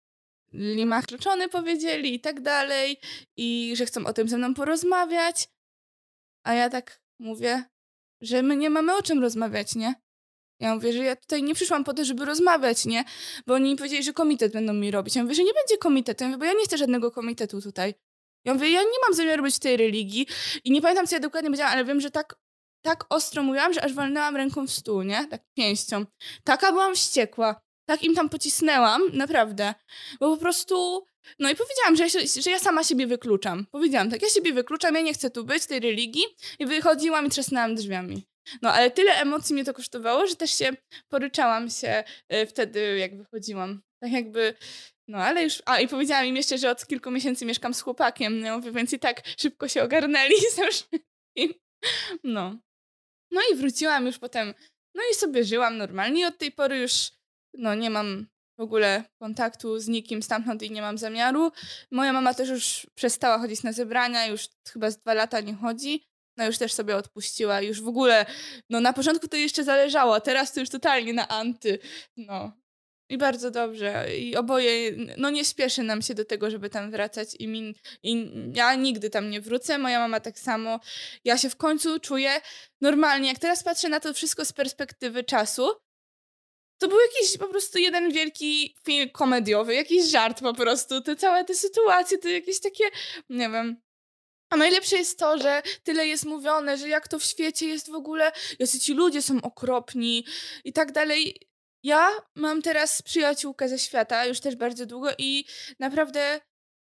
Limach kluczony powiedzieli i tak dalej i że chcą o tym ze mną porozmawiać. A ja tak mówię, że my nie mamy o czym rozmawiać, nie? Ja mówię, że ja tutaj nie przyszłam po to, żeby rozmawiać, nie? Bo oni mi powiedzieli, że komitet będą mi robić. Ja mówię, że nie będzie komitetu, ja mówię, bo ja nie chcę żadnego komitetu tutaj. Ja mówię, ja nie mam zamiaru być w tej religii i nie pamiętam, co ja dokładnie powiedziałam, ale wiem, że tak tak ostro mówiłam, że aż walnęłam ręką w stół, nie? Tak pięścią. Taka byłam wściekła. Tak im tam pocisnęłam, naprawdę. Bo po prostu... No i powiedziałam, że ja, że ja sama siebie wykluczam. Powiedziałam tak, ja siebie wykluczam, ja nie chcę tu być, tej religii. I wychodziłam i trzasnęłam drzwiami. No ale tyle emocji mnie to kosztowało, że też się poryczałam się y, wtedy, jak wychodziłam. Tak jakby... No ale już... A i powiedziałam im jeszcze, że od kilku miesięcy mieszkam z chłopakiem, no, więc i tak szybko się ogarnęli ze wszystkim. No. No i wróciłam już potem, no i sobie żyłam normalnie. Od tej pory już no, nie mam w ogóle kontaktu z nikim stamtąd i nie mam zamiaru. Moja mama też już przestała chodzić na zebrania, już chyba z dwa lata nie chodzi. No już też sobie odpuściła, już w ogóle, no na początku to jeszcze zależało, teraz to już totalnie na anty. No, i bardzo dobrze. I oboje, no nie spieszy nam się do tego, żeby tam wracać. I, mi, I ja nigdy tam nie wrócę, moja mama tak samo. Ja się w końcu czuję normalnie. Jak teraz patrzę na to wszystko z perspektywy czasu, to był jakiś po prostu jeden wielki film komediowy, jakiś żart po prostu. Te całe te sytuacje, to jakieś takie, nie wiem, a najlepsze jest to, że tyle jest mówione, że jak to w świecie jest w ogóle, jacy ci ludzie są okropni i tak dalej. Ja mam teraz przyjaciółkę ze świata, już też bardzo długo i naprawdę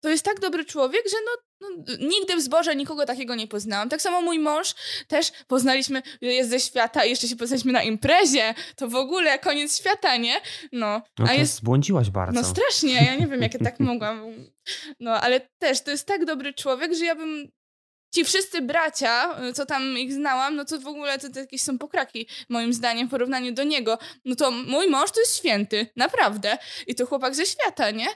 to jest tak dobry człowiek, że no, no, nigdy w zborze nikogo takiego nie poznałam. Tak samo mój mąż też poznaliśmy, jest ze świata i jeszcze się poznaliśmy na imprezie. To w ogóle koniec świata, nie? No, no a jest zbłądziłaś bardzo. No strasznie, ja nie wiem, jak ja tak mogłam. No, ale też to jest tak dobry człowiek, że ja bym ci wszyscy bracia, co tam ich znałam, no to w ogóle to, to jakieś są pokraki, moim zdaniem, w porównaniu do niego. No to mój mąż to jest święty, naprawdę. I to chłopak ze świata, nie?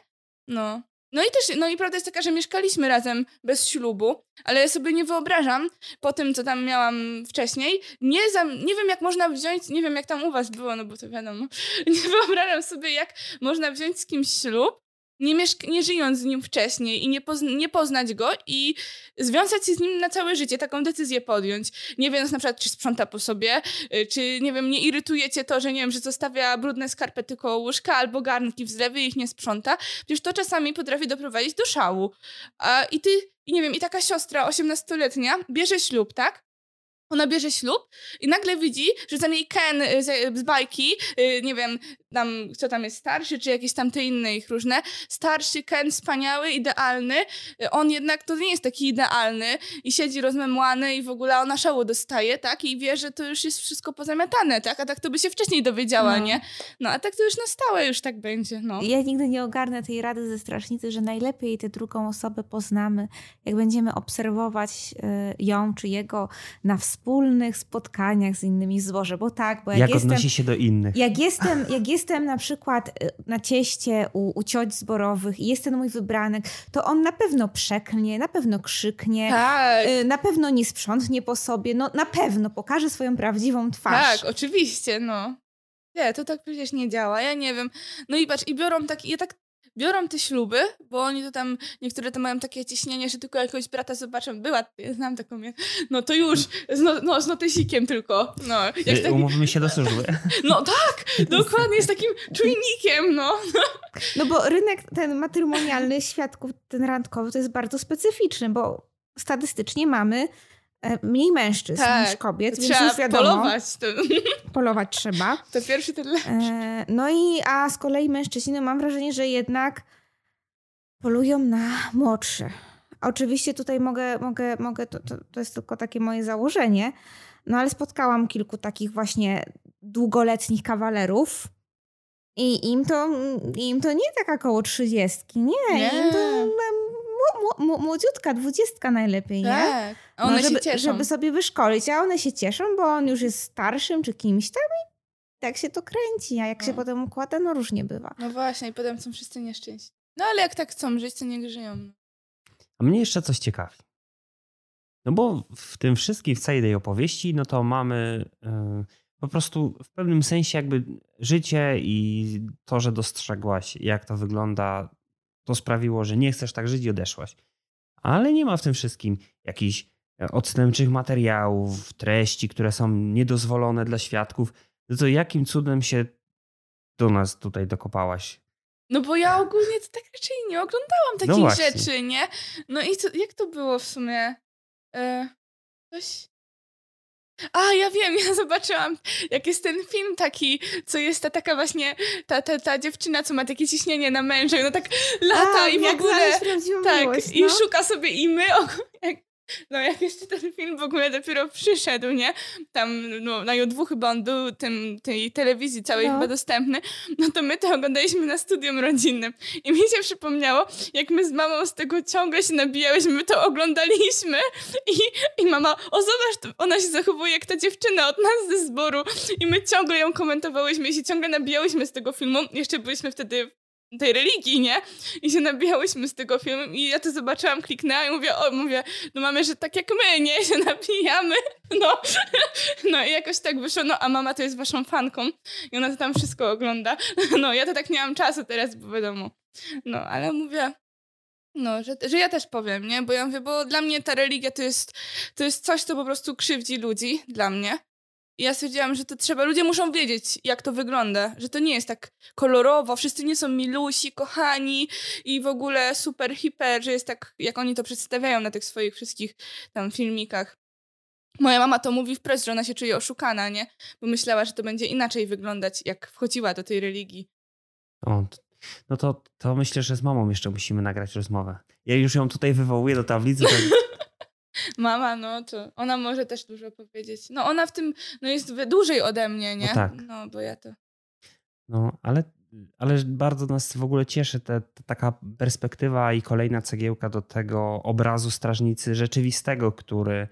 No. No i też, no i prawda jest taka, że mieszkaliśmy razem bez ślubu, ale ja sobie nie wyobrażam, po tym, co tam miałam wcześniej, nie, za, nie wiem, jak można wziąć, nie wiem, jak tam u was było, no bo to wiadomo, nie wyobrażam sobie, jak można wziąć z kimś ślub, nie, nie żyjąc z nim wcześniej i nie, nie poznać go i związać się z nim na całe życie, taką decyzję podjąć. Nie wiedząc na przykład, czy sprząta po sobie, y, czy nie wiem, nie irytuje cię to, że nie wiem, że zostawia brudne skarpety koło łóżka albo garnki w zlewy i ich nie sprząta. Przecież to czasami potrafi doprowadzić do szału. A, I ty, i nie wiem, i taka siostra 18-letnia bierze ślub, tak? Ona bierze ślub i nagle widzi, że ten jej Ken y, z, z bajki, y, nie wiem, tam, kto tam jest starszy, czy jakieś tam te inne ich różne, starszy Ken, wspaniały, idealny, y, on jednak to nie jest taki idealny i siedzi rozmemłany i w ogóle ona szału dostaje, tak? I wie, że to już jest wszystko pozamiatane, tak? A tak to by się wcześniej dowiedziała, no. nie? No, a tak to już na stałe już tak będzie, no. Ja nigdy nie ogarnę tej rady ze Strasznicy, że najlepiej tę drugą osobę poznamy, jak będziemy obserwować ją czy jego na wspólnie wspólnych spotkaniach z innymi zboże, bo tak, bo jak, jak jestem, odnosi się do innych. Jak jestem, jak jestem na przykład y, na cieście u, u cioć zborowych i jest ten mój wybranek, to on na pewno przeklnie, na pewno krzyknie, tak. Y, na pewno nie sprzątnie po sobie, no na pewno pokaże swoją prawdziwą twarz. Tak, oczywiście, no. Nie, to tak przecież nie działa, ja nie wiem. No i patrz, i biorą tak, ja tak biorą te śluby, bo oni to tam, niektóre to mają takie ciśnienie, że tylko jakiegoś brata zobaczą, była, ja znam taką, no to już, z, no, no, z notesikiem tylko, no. Jak taki... Umówimy się do służby. No tak, dokładnie, z takim czujnikiem, no. No bo rynek ten matrymonialny świadków, ten randkowy, to jest bardzo specyficzny, bo statystycznie mamy mniej mężczyzn Tak, niż kobiet, więc już wiadomo, polować. To, polować trzeba. to pierwszy ten lepszy. E, No i a z kolei mężczyźni, no mam wrażenie, że jednak polują na młodsze. Oczywiście tutaj mogę, mogę, mogę to, to, to jest tylko takie moje założenie, no ale spotkałam kilku takich właśnie długoletnich kawalerów i im to, im to nie taka koło trzydziestki, nie, Nie. im to młodziutka, dwudziestka najlepiej, nie? Tak. A No, one żeby, się cieszą. żeby sobie wyszkolić, a one się cieszą, bo on już jest starszym czy kimś tam i tak się to kręci, a jak się No. potem układa, no różnie bywa. No właśnie, i potem są wszyscy nieszczęśliwi. No ale jak tak chcą żyć, to niech żyją. A mnie jeszcze coś ciekawi. No bo w tym wszystkim, w całej tej opowieści, no to mamy e, po prostu w pewnym sensie jakby życie i to, że dostrzegłaś, jak to wygląda, to sprawiło, że nie chcesz tak żyć i odeszłaś. Ale nie ma w tym wszystkim jakichś e, odstępczych materiałów, treści, które są niedozwolone dla świadków. No to jakim cudem się do nas tutaj dokopałaś? No bo ja ogólnie to tak raczej nie oglądałam takich właśnie. rzeczy, nie? No i co, jak to było w sumie? E, coś... A, ja wiem, ja zobaczyłam, jak jest ten film taki, co jest ta taka właśnie, ta, ta, ta dziewczyna, co ma takie ciśnienie na męża i ona tak lata A, i w ogóle... Tak, miłość, i no. szuka sobie i my, jak, no jak jeszcze ten film w ogóle dopiero przyszedł, nie? Tam no, na Jodwu chyba on był tym, tej telewizji całej No. chyba dostępny, no to my to oglądaliśmy na studium rodzinnym. I mi się przypomniało, jak my z mamą z tego ciągle się nabijałyśmy, my to oglądaliśmy i, i mama, o zobacz, ona się zachowuje jak ta dziewczyna od nas ze zboru i my ciągle ją komentowałyśmy i się ciągle nabijałyśmy z tego filmu. Jeszcze byliśmy wtedy tej religii, nie? I się nabijałyśmy z tego filmu i ja to zobaczyłam, kliknęłam i mówię, o, mówię, no mamy, że tak jak my, nie? Się nabijamy, no. No i jakoś tak wyszło, no a mama to jest waszą fanką i ona to tam wszystko ogląda. No ja to tak nie mam czasu teraz, bo wiadomo. No, ale mówię, no, że, że ja też powiem, nie? Bo ja mówię, bo dla mnie ta religia to jest, to jest coś, co po prostu krzywdzi ludzi, dla mnie. I ja stwierdziłam, że to trzeba, ludzie muszą wiedzieć, jak to wygląda, że to nie jest tak kolorowo, wszyscy nie są milusi, kochani i w ogóle super hiper, że jest tak, jak oni to przedstawiają na tych swoich wszystkich tam filmikach. Moja mama to mówi wprost, że ona się czuje oszukana, nie? Bo myślała, że to będzie inaczej wyglądać, jak wchodziła do tej religii. O, no to, to myślę, że z mamą jeszcze musimy nagrać rozmowę. Ja już ją tutaj wywołuję do tablicy. Tak... Mama, no to ona może też dużo powiedzieć. No ona w tym, no jest dłużej ode mnie, nie? No tak. No, bo ja to... No, ale, ale bardzo nas w ogóle cieszy ta taka perspektywa i kolejna cegiełka do tego obrazu strażnicy rzeczywistego, który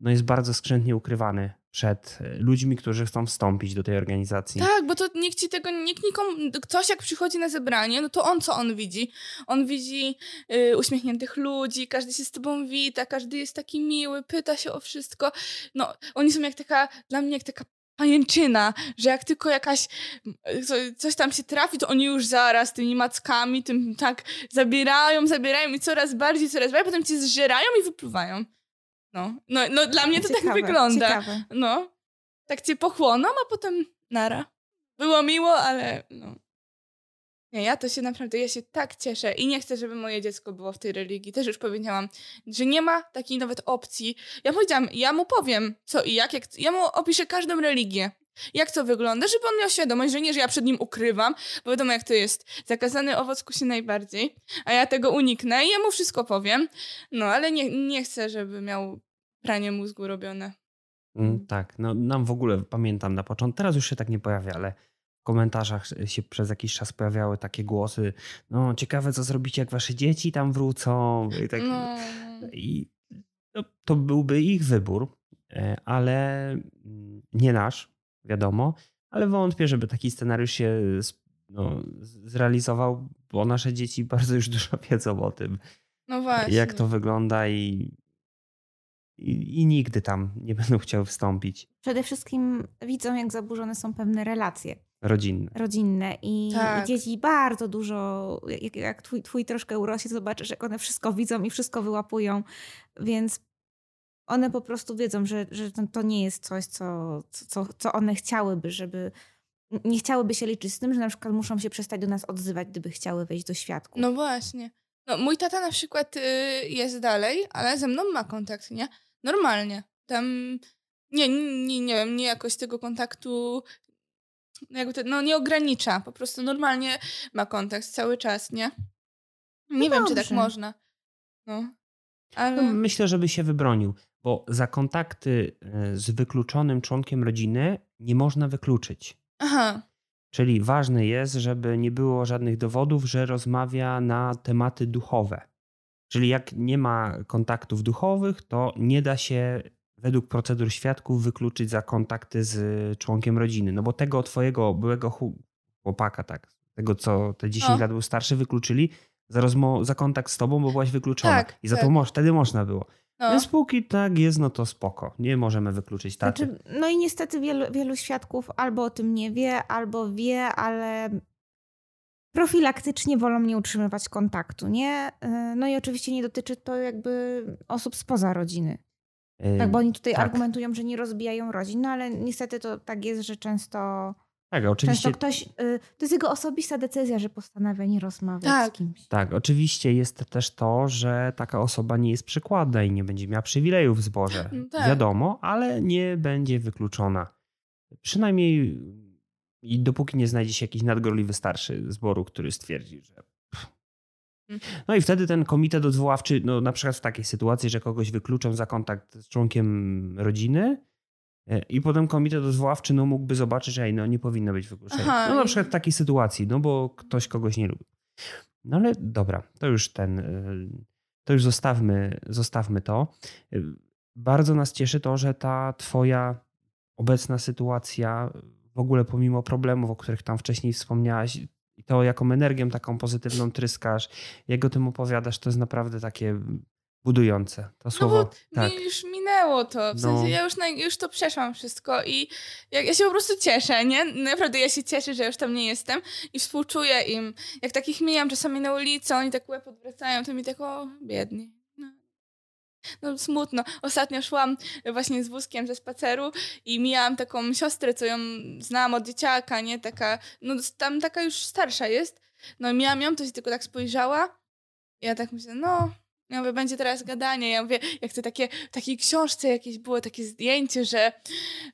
no, jest bardzo skrzętnie ukrywany przed ludźmi, którzy chcą wstąpić do tej organizacji. Tak, bo to nikt ci tego, nikt nikomu, ktoś jak przychodzi na zebranie, no to on co on widzi? On widzi y, uśmiechniętych ludzi, każdy się z tobą wita, każdy jest taki miły, pyta się o wszystko. No, oni są jak taka, dla mnie jak taka pajęczyna, że jak tylko jakaś co, coś tam się trafi, to oni już zaraz tymi mackami, tym tak zabierają, zabierają i coraz bardziej, coraz bardziej, potem cię zżerają i wypluwają. No, no, no dla mnie to tak Ciekawe, wygląda. Ciekawe. No, tak cię pochłoną, a potem nara. Było miło, ale no. Nie, ja to się naprawdę, ja się tak cieszę i nie chcę, żeby moje dziecko było w tej religii. Też już powiedziałam, że nie ma takiej nawet opcji. Ja powiedziałam, ja mu powiem co i jak, jak ja mu opiszę każdą religię. Jak to wygląda, żeby on miał świadomość, że nie, że ja przed nim ukrywam, bo wiadomo jak to jest. Zakazany owoc kusi najbardziej, a ja tego uniknę i ja mu wszystko powiem. No, ale nie, nie chcę, żeby miał pranie mózgu robione. Mm, tak, no nam w ogóle pamiętam na początku, teraz już się tak nie pojawia, ale w komentarzach się przez jakiś czas pojawiały takie głosy, no ciekawe co zrobicie jak wasze dzieci tam wrócą i tak. No. I no, to byłby ich wybór, e, ale mm, nie nasz, wiadomo, ale wątpię, żeby taki scenariusz się s- no, zrealizował, bo nasze dzieci bardzo już dużo wiedzą o tym, No właśnie. jak to wygląda i, i, i nigdy tam nie będą chciały wstąpić Przede wszystkim widzą, jak zaburzone są pewne relacje rodzinne. rodzinne i, Tak. i dzieci bardzo dużo, jak, jak twój, twój troszkę urośnie, to zobaczysz, jak one wszystko widzą i wszystko wyłapują, więc one po prostu wiedzą, że, że to, nie jest coś, co, co, co one chciałyby, żeby nie chciałyby się liczyć z tym, że na przykład muszą się przestać do nas odzywać, gdyby chciały wejść do świadków. No właśnie. No, mój tata na przykład y, jest dalej, ale ze mną ma kontakt, nie? Normalnie. Tam nie, nie, nie wiem, nie jakoś tego kontaktu jakby to, no nie ogranicza, po prostu normalnie ma kontakt cały czas, nie? Nie No wiem, czy tak dobrze. można. No. Ale... No, myślę, żeby się wybronił, bo za kontakty e, z wykluczonym członkiem rodziny nie można wykluczyć. Aha. Czyli ważne jest, żeby nie było żadnych dowodów, że rozmawia na tematy duchowe. Czyli jak nie ma kontaktów duchowych, to nie da się według procedur świadków wykluczyć za kontakty z członkiem rodziny. No bo tego twojego byłego chłopaka, tak, tego co te 10 No. lat był starszy, wykluczyli za, rozmo- za kontakt z tobą, bo byłaś wykluczona. Tak, I za tak. to wtedy można było. No. Więc póki tak jest, no to spoko. Nie możemy wykluczyć taty. Znaczy, no i niestety wielu, wielu świadków albo o tym nie wie, albo wie, ale profilaktycznie wolą nie utrzymywać kontaktu, nie? Y, No i oczywiście nie dotyczy to jakby osób spoza rodziny. Yy, Tak, bo oni tutaj tak. argumentują, że nie rozbijają rodzin, no ale niestety to tak jest, że często, tak, oczywiście często ktoś, y, to jest jego osobista decyzja, że postanawia nie rozmawiać Tak. z kimś. Tak, oczywiście jest też to, że taka osoba nie jest przykładna i nie będzie miała przywilejów w zborze. No tak. Wiadomo, ale nie będzie wykluczona. Przynajmniej i dopóki nie znajdzie się jakiś nadgorliwy starszy zboru, który stwierdzi, że. No i wtedy ten komitet odwoławczy, no na przykład w takiej sytuacji, że kogoś wykluczą za kontakt z członkiem rodziny, i potem komitet odwoławczy no, mógłby zobaczyć, że no, nie powinno być wykluczenia. Aha, No na przykład w takiej sytuacji, no bo ktoś kogoś nie lubi. No ale dobra, to już ten, y, to już zostawmy, zostawmy to. Y, Bardzo nas cieszy to, że ta twoja obecna sytuacja, w ogóle pomimo problemów, o których tam wcześniej wspomniałaś, i to jaką energią taką pozytywną tryskasz, jak o tym opowiadasz, to jest naprawdę takie budujące. To słowo, No bo tak. mi już minęło to. W No. sensie ja już, na, już to przeszłam wszystko i ja, ja się po prostu cieszę, nie? Naprawdę ja się cieszę, że już tam nie jestem i współczuję im. Jak takich mijam czasami na ulicy, oni tak łeb odwracają, to mi tak o, biedni. No. No smutno. Ostatnio szłam właśnie z wózkiem ze spaceru i mijałam taką siostrę, co ją znałam od dzieciaka, nie? Taka, no tam taka już starsza jest. No i miałam ją, to się tylko tak spojrzała. I ja tak myślę, no, ja mówię, będzie teraz gadanie. Ja mówię, jak to takie, w takiej książce jakieś było takie zdjęcie, że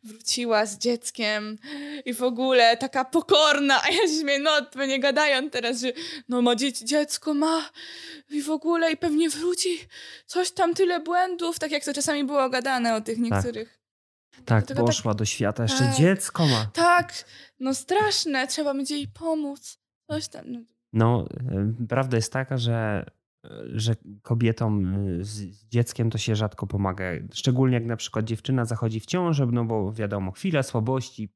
wróciła z dzieckiem i w ogóle taka pokorna, a ja się śmieję, no pewnie gadają teraz, że no ma dzieci, dziecko ma i w ogóle i pewnie wróci, coś tam, tyle błędów, tak jak to czasami było gadane o tych niektórych. Tak, tak- poszła do świata, jeszcze tak. dziecko ma. Tak, no straszne, trzeba będzie jej pomóc, coś tam. No. No, y, prawda jest taka, że, że kobietom y, z dzieckiem to się rzadko pomaga. Szczególnie jak na przykład dziewczyna zachodzi w ciążę, no bo wiadomo, chwila słabości,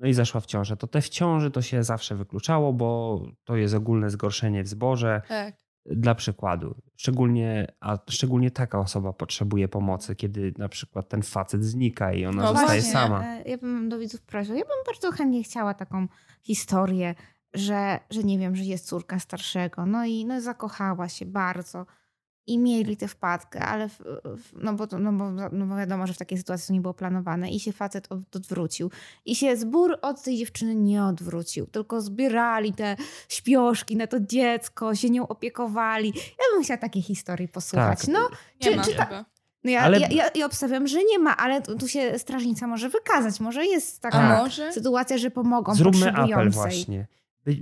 no i zaszła w ciążę. To te w ciąży to się zawsze wykluczało, bo to jest ogólne zgorszenie w zborze. Tak. Dla przykładu, szczególnie, a szczególnie taka osoba potrzebuje pomocy, kiedy na przykład ten facet znika i ona No zostaje właśnie. sama. e, Ja bym do widzów prosił, ja bym bardzo chętnie chciała taką historię, że, że nie wiem, że jest córka starszego, no i no, zakochała się bardzo i mieli tę wpadkę, ale w, w, no, bo, no, bo, no bo wiadomo, że w takiej sytuacji to nie było planowane i się facet od, odwrócił. I się zbór od tej dziewczyny nie odwrócił, tylko zbierali te śpioszki na to dziecko, się nią opiekowali. Ja bym chciała takiej historii posłuchać. Tak. No, Nie Czy- ma czy ta- no ja, Ale- ja, ja, ja obstawiam, że nie ma, ale tu, tu się strażnica może wykazać. Może jest A taka może? sytuacja, że pomogą Zróbmy apel właśnie.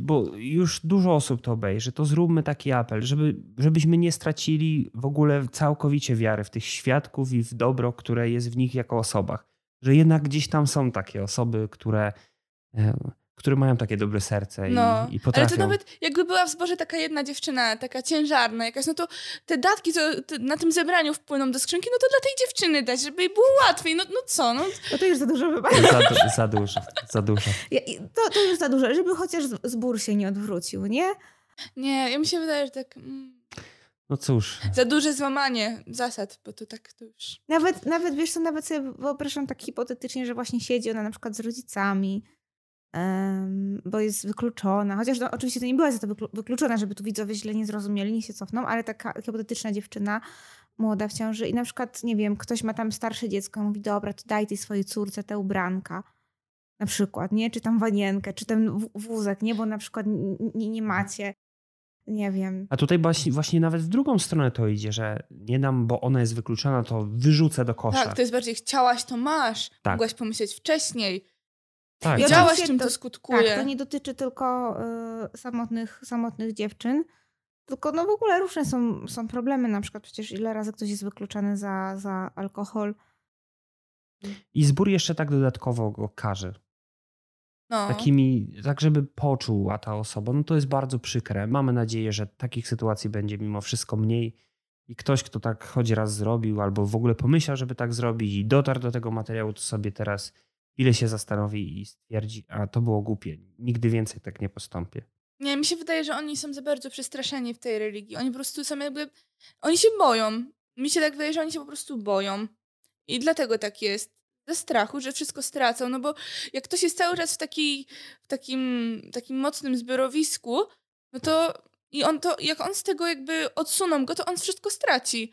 Bo już dużo osób to obejrzy, to zróbmy taki apel, żeby, żebyśmy nie stracili w ogóle całkowicie wiary w tych świadków i w dobro, które jest w nich jako osobach. Że jednak gdzieś tam są takie osoby, które, e, które mają takie dobre serce i, No, i potrafią. ale to nawet jakby była w zborze taka jedna dziewczyna, taka ciężarna jakaś, no to te datki, co na tym zebraniu wpłyną do skrzynki, no to dla tej dziewczyny dać, żeby jej było łatwiej. No, no co, no No to już za dużo wypada. Za, du- za dużo, za dużo. Ja- i To, to już za dużo, żeby chociaż z- zbór się nie odwrócił, nie? nie, ja mi się wydaje, że tak mm, No cóż, za duże złamanie zasad, bo to tak to już... Nawet, nawet wiesz co, nawet sobie wyobrażam tak hipotetycznie, że właśnie siedzi ona na przykład z rodzicami, bo jest wykluczona. Chociaż no, oczywiście to nie była za to wyklu- wykluczona, żeby tu widzowie źle nie zrozumieli, nie się cofną, ale taka hipotetyczna dziewczyna młoda w ciąży i na przykład, nie wiem, ktoś ma tam starsze dziecko i mówi, dobra, to daj tej swojej córce te ubranka. Na przykład, nie? Czy tam wanienkę, czy ten wózek, nie? Bo na przykład n- n- nie macie. nie wiem. A tutaj właśnie, właśnie nawet w drugą stronę to idzie, że nie dam, bo ona jest wykluczona, to wyrzucę do kosza. Tak, to jest bardziej chciałaś, to masz. Tak. Mogłaś pomyśleć wcześniej. Tak, tak. Wiedziałaś, oczywiście czym to, to- skutkuje. Tak, to nie dotyczy tylko y, samotnych, samotnych dziewczyn, tylko no w ogóle różne są, są problemy. Na przykład przecież ile razy ktoś jest wykluczany za, za alkohol. I zbór jeszcze tak dodatkowo go każe. no. Takimi, tak żeby poczuła ta osoba. No to jest bardzo przykre. Mamy nadzieję, że takich sytuacji będzie mimo wszystko mniej. I ktoś, kto tak choć raz zrobił, albo w ogóle pomyślał, żeby tak zrobić i dotarł do tego materiału, to sobie teraz ile się zastanowi i stwierdzi, a to było głupie. Nigdy więcej tak nie postąpię. Nie, mi się wydaje, że oni są za bardzo przestraszeni w tej religii. Oni po prostu są jakby. Oni się boją. Mi się tak wydaje, że oni się po prostu boją. I dlatego tak jest. Ze strachu, że wszystko stracą. No bo jak ktoś jest cały czas w, takiej, w takim, takim mocnym zbiorowisku, no to. I on to, jak on z tego jakby odsuną go, to on wszystko straci.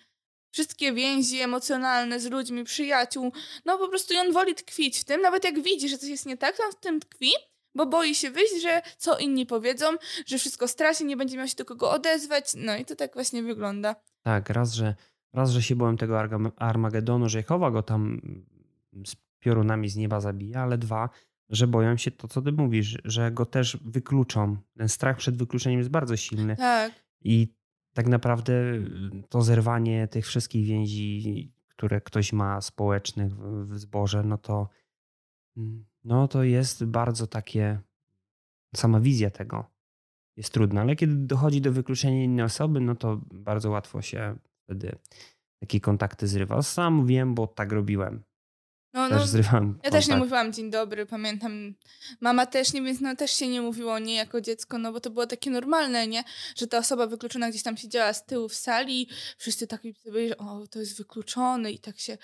Wszystkie więzi emocjonalne z ludźmi, przyjaciół. No po prostu on woli tkwić w tym, nawet jak widzi, że coś jest nie tak, to on w tym tkwi, bo boi się wyjść, że co inni powiedzą, że wszystko straci, nie będzie miał się do kogo odezwać. No i to tak właśnie wygląda. Tak, raz, że, raz, że się byłem tego Armagedonu, że Jehowa go tam z piorunami z nieba zabija, ale dwa, że boją się to, co ty mówisz, że go też wykluczą. Ten strach przed wykluczeniem jest bardzo silny. Tak. I tak naprawdę to zerwanie tych wszystkich więzi, które ktoś ma społecznych w zborze, no to, no to jest bardzo takie, sama wizja tego jest trudna, ale kiedy dochodzi do wykluczenia innej osoby, no to bardzo łatwo się wtedy takie kontakty zrywa. Sam wiem, bo tak robiłem. No, Też no, zrywam ja też nie kontakt. mówiłam dzień dobry, pamiętam. Mama też nie, więc no też się nie mówiło nie jako dziecko, no bo to było takie normalne, nie? Że ta osoba wykluczona gdzieś tam siedziała z tyłu w sali, wszyscy tak sobie, że o, to jest wykluczony i tak się,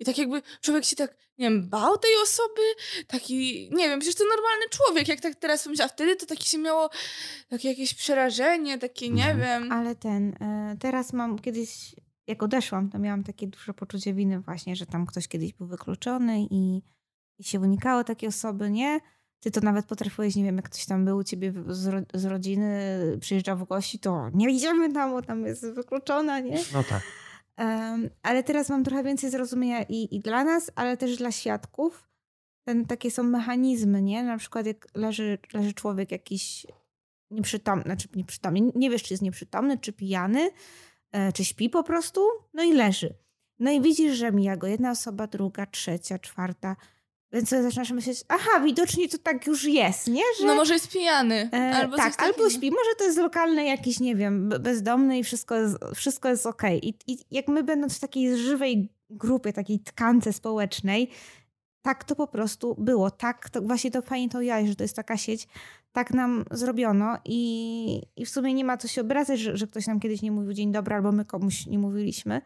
i tak jakby człowiek się tak, nie wiem, bał tej osoby, taki, nie wiem, przecież to normalny człowiek, jak tak teraz pomyślę, a wtedy to takie się miało takie jakieś przerażenie, takie, nie Mhm. wiem. Ale ten, y, teraz mam kiedyś, jak odeszłam, to miałam takie duże poczucie winy właśnie, że tam ktoś kiedyś był wykluczony i, i się unikało takiej osoby, nie? Ty to nawet potrafiłeś, nie wiem, jak ktoś tam był u ciebie z, ro, z rodziny, przyjeżdżał w gości, to nie idziemy tam, bo tam jest wykluczona, nie? No tak. Em, ale teraz mam trochę więcej zrozumienia i, i dla nas, ale też dla świadków. Ten, takie są mechanizmy, nie? Na przykład jak leży, leży człowiek jakiś nieprzytomny, znaczy nieprzytomny, nie wiesz, czy jest nieprzytomny, czy pijany, czy śpi po prostu, no i leży. No i widzisz, że mija go jedna osoba, druga, trzecia, czwarta. Więc sobie zaczynasz myśleć, aha, widocznie to tak już jest, nie? Że, No może jest pijany, E, albo tak, albo śpi. Może to jest lokalny jakiś, nie wiem, be- bezdomny i wszystko jest, wszystko jest okej. I, I jak my będąc w takiej żywej grupie, takiej tkance społecznej, tak to po prostu było. Tak, to właśnie to to jaj, że to jest taka sieć. Tak nam zrobiono i, i w sumie nie ma co się obrażać, że, że ktoś nam kiedyś nie mówił dzień dobry, albo my komuś nie mówiliśmy,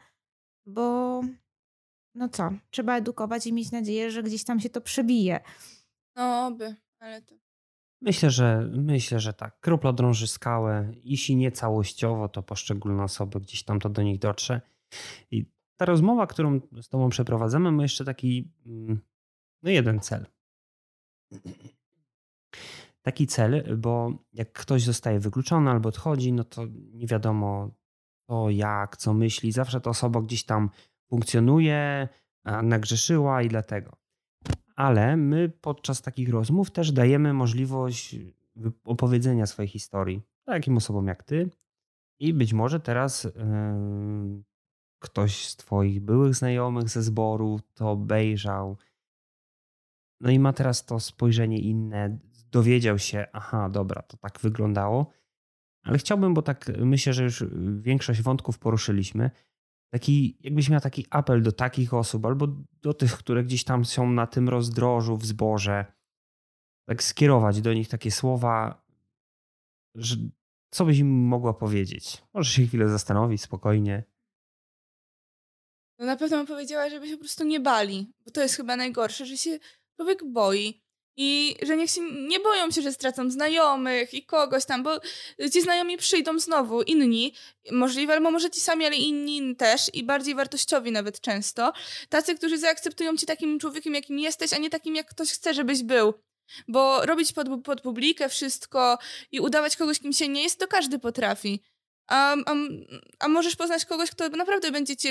bo no co, trzeba edukować i mieć nadzieję, że gdzieś tam się to przebije. No by, ale to... Myślę, że myślę, że tak. Kropla drąży skałę. Jeśli nie całościowo, to poszczególne osoby gdzieś tam to do nich dotrze. I ta rozmowa, którą z tobą przeprowadzamy, ma jeszcze taki mm, no jeden cel. Taki cel, bo jak ktoś zostaje wykluczony albo odchodzi, no to nie wiadomo co, jak, co myśli. Zawsze ta osoba gdzieś tam funkcjonuje, nagrzeszyła i dlatego ale my podczas takich rozmów też dajemy możliwość wy- opowiedzenia swojej historii takim osobom jak ty. I być może teraz yy, ktoś z twoich byłych znajomych ze zboru to obejrzał. No i ma teraz to spojrzenie inne, dowiedział się, aha, dobra, to tak wyglądało. Ale chciałbym, bo tak myślę, że już większość wątków poruszyliśmy, taki, jakbyś miał taki apel do takich osób, albo do tych, które gdzieś tam są na tym rozdrożu w zborze, tak skierować do nich takie słowa, że co byś im mogła powiedzieć? Możesz się chwilę zastanowić spokojnie. No na pewno bym powiedziała, żeby się po prostu nie bali, bo to jest chyba najgorsze, że się człowiek boi. I że niech się nie boją się, że stracą znajomych i kogoś tam, bo ci znajomi przyjdą znowu, inni, możliwe, albo może ci sami, ale inni też i bardziej wartościowi nawet często. Tacy, którzy zaakceptują cię takim człowiekiem, jakim jesteś, a nie takim, jak ktoś chce, żebyś był. Bo robić pod, pod publikę wszystko i udawać kogoś, kim się nie jest, to każdy potrafi. A, a, a możesz poznać kogoś, kto naprawdę będzie ci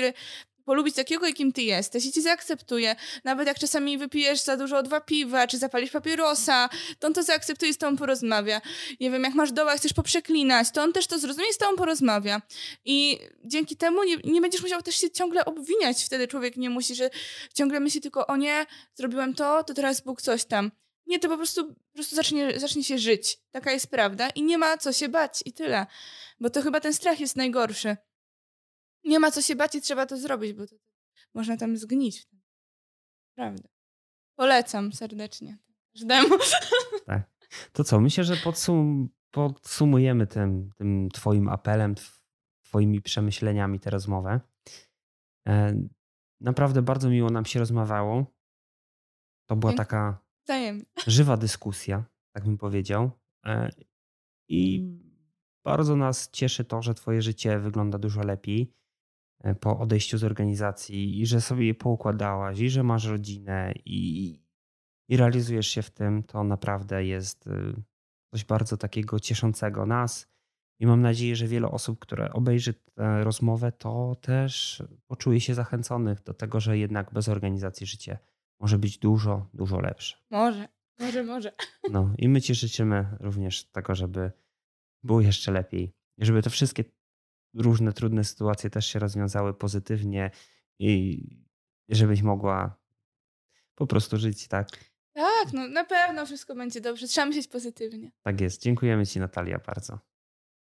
polubić takiego, jakim ty jesteś i ci zaakceptuje. Nawet jak czasami wypijesz za dużo dwa piwa, czy zapalisz papierosa, to on to zaakceptuje i z tobą porozmawia. Nie wiem, jak masz doła, chcesz poprzeklinać, to on też to zrozumie i z tobą porozmawia. I dzięki temu nie, nie będziesz musiał też się ciągle obwiniać. Wtedy człowiek nie musi, że ciągle myśli tylko, o nie, zrobiłem to, to teraz Bóg coś tam. Nie, to po prostu, po prostu zacznie, zacznie się żyć. Taka jest prawda. I nie ma co się bać i tyle. Bo to chyba ten strach jest najgorszy. Nie ma co się bać i trzeba to zrobić, bo to, można tam zgnić. Prawda. Polecam serdecznie każdemu. Tak. To co, myślę, że podsum podsumujemy tym, tym twoim apelem, twoimi przemyśleniami tę rozmowę. E, naprawdę bardzo miło nam się rozmawiało. To była taka Wzajemnie. żywa dyskusja, tak bym powiedział. E, I bardzo nas cieszy to, że twoje życie wygląda dużo lepiej po odejściu z organizacji i że sobie je poukładałaś i że masz rodzinę i, i realizujesz się w tym, to naprawdę jest y, coś bardzo takiego cieszącego nas. I mam nadzieję, że wiele osób, które obejrzy tę rozmowę, to też poczuje się zachęconych do tego, że jednak bez organizacji życie może być dużo, dużo lepsze. Może, może, może. No i my Ci życzymy również tego, żeby było jeszcze lepiej. Żeby te wszystkie różne trudne sytuacje też się rozwiązały pozytywnie i żebyś mogła po prostu żyć, tak? Tak, no na pewno wszystko będzie dobrze. Trzeba myśleć pozytywnie. Tak jest. Dziękujemy Ci, Natalia, bardzo.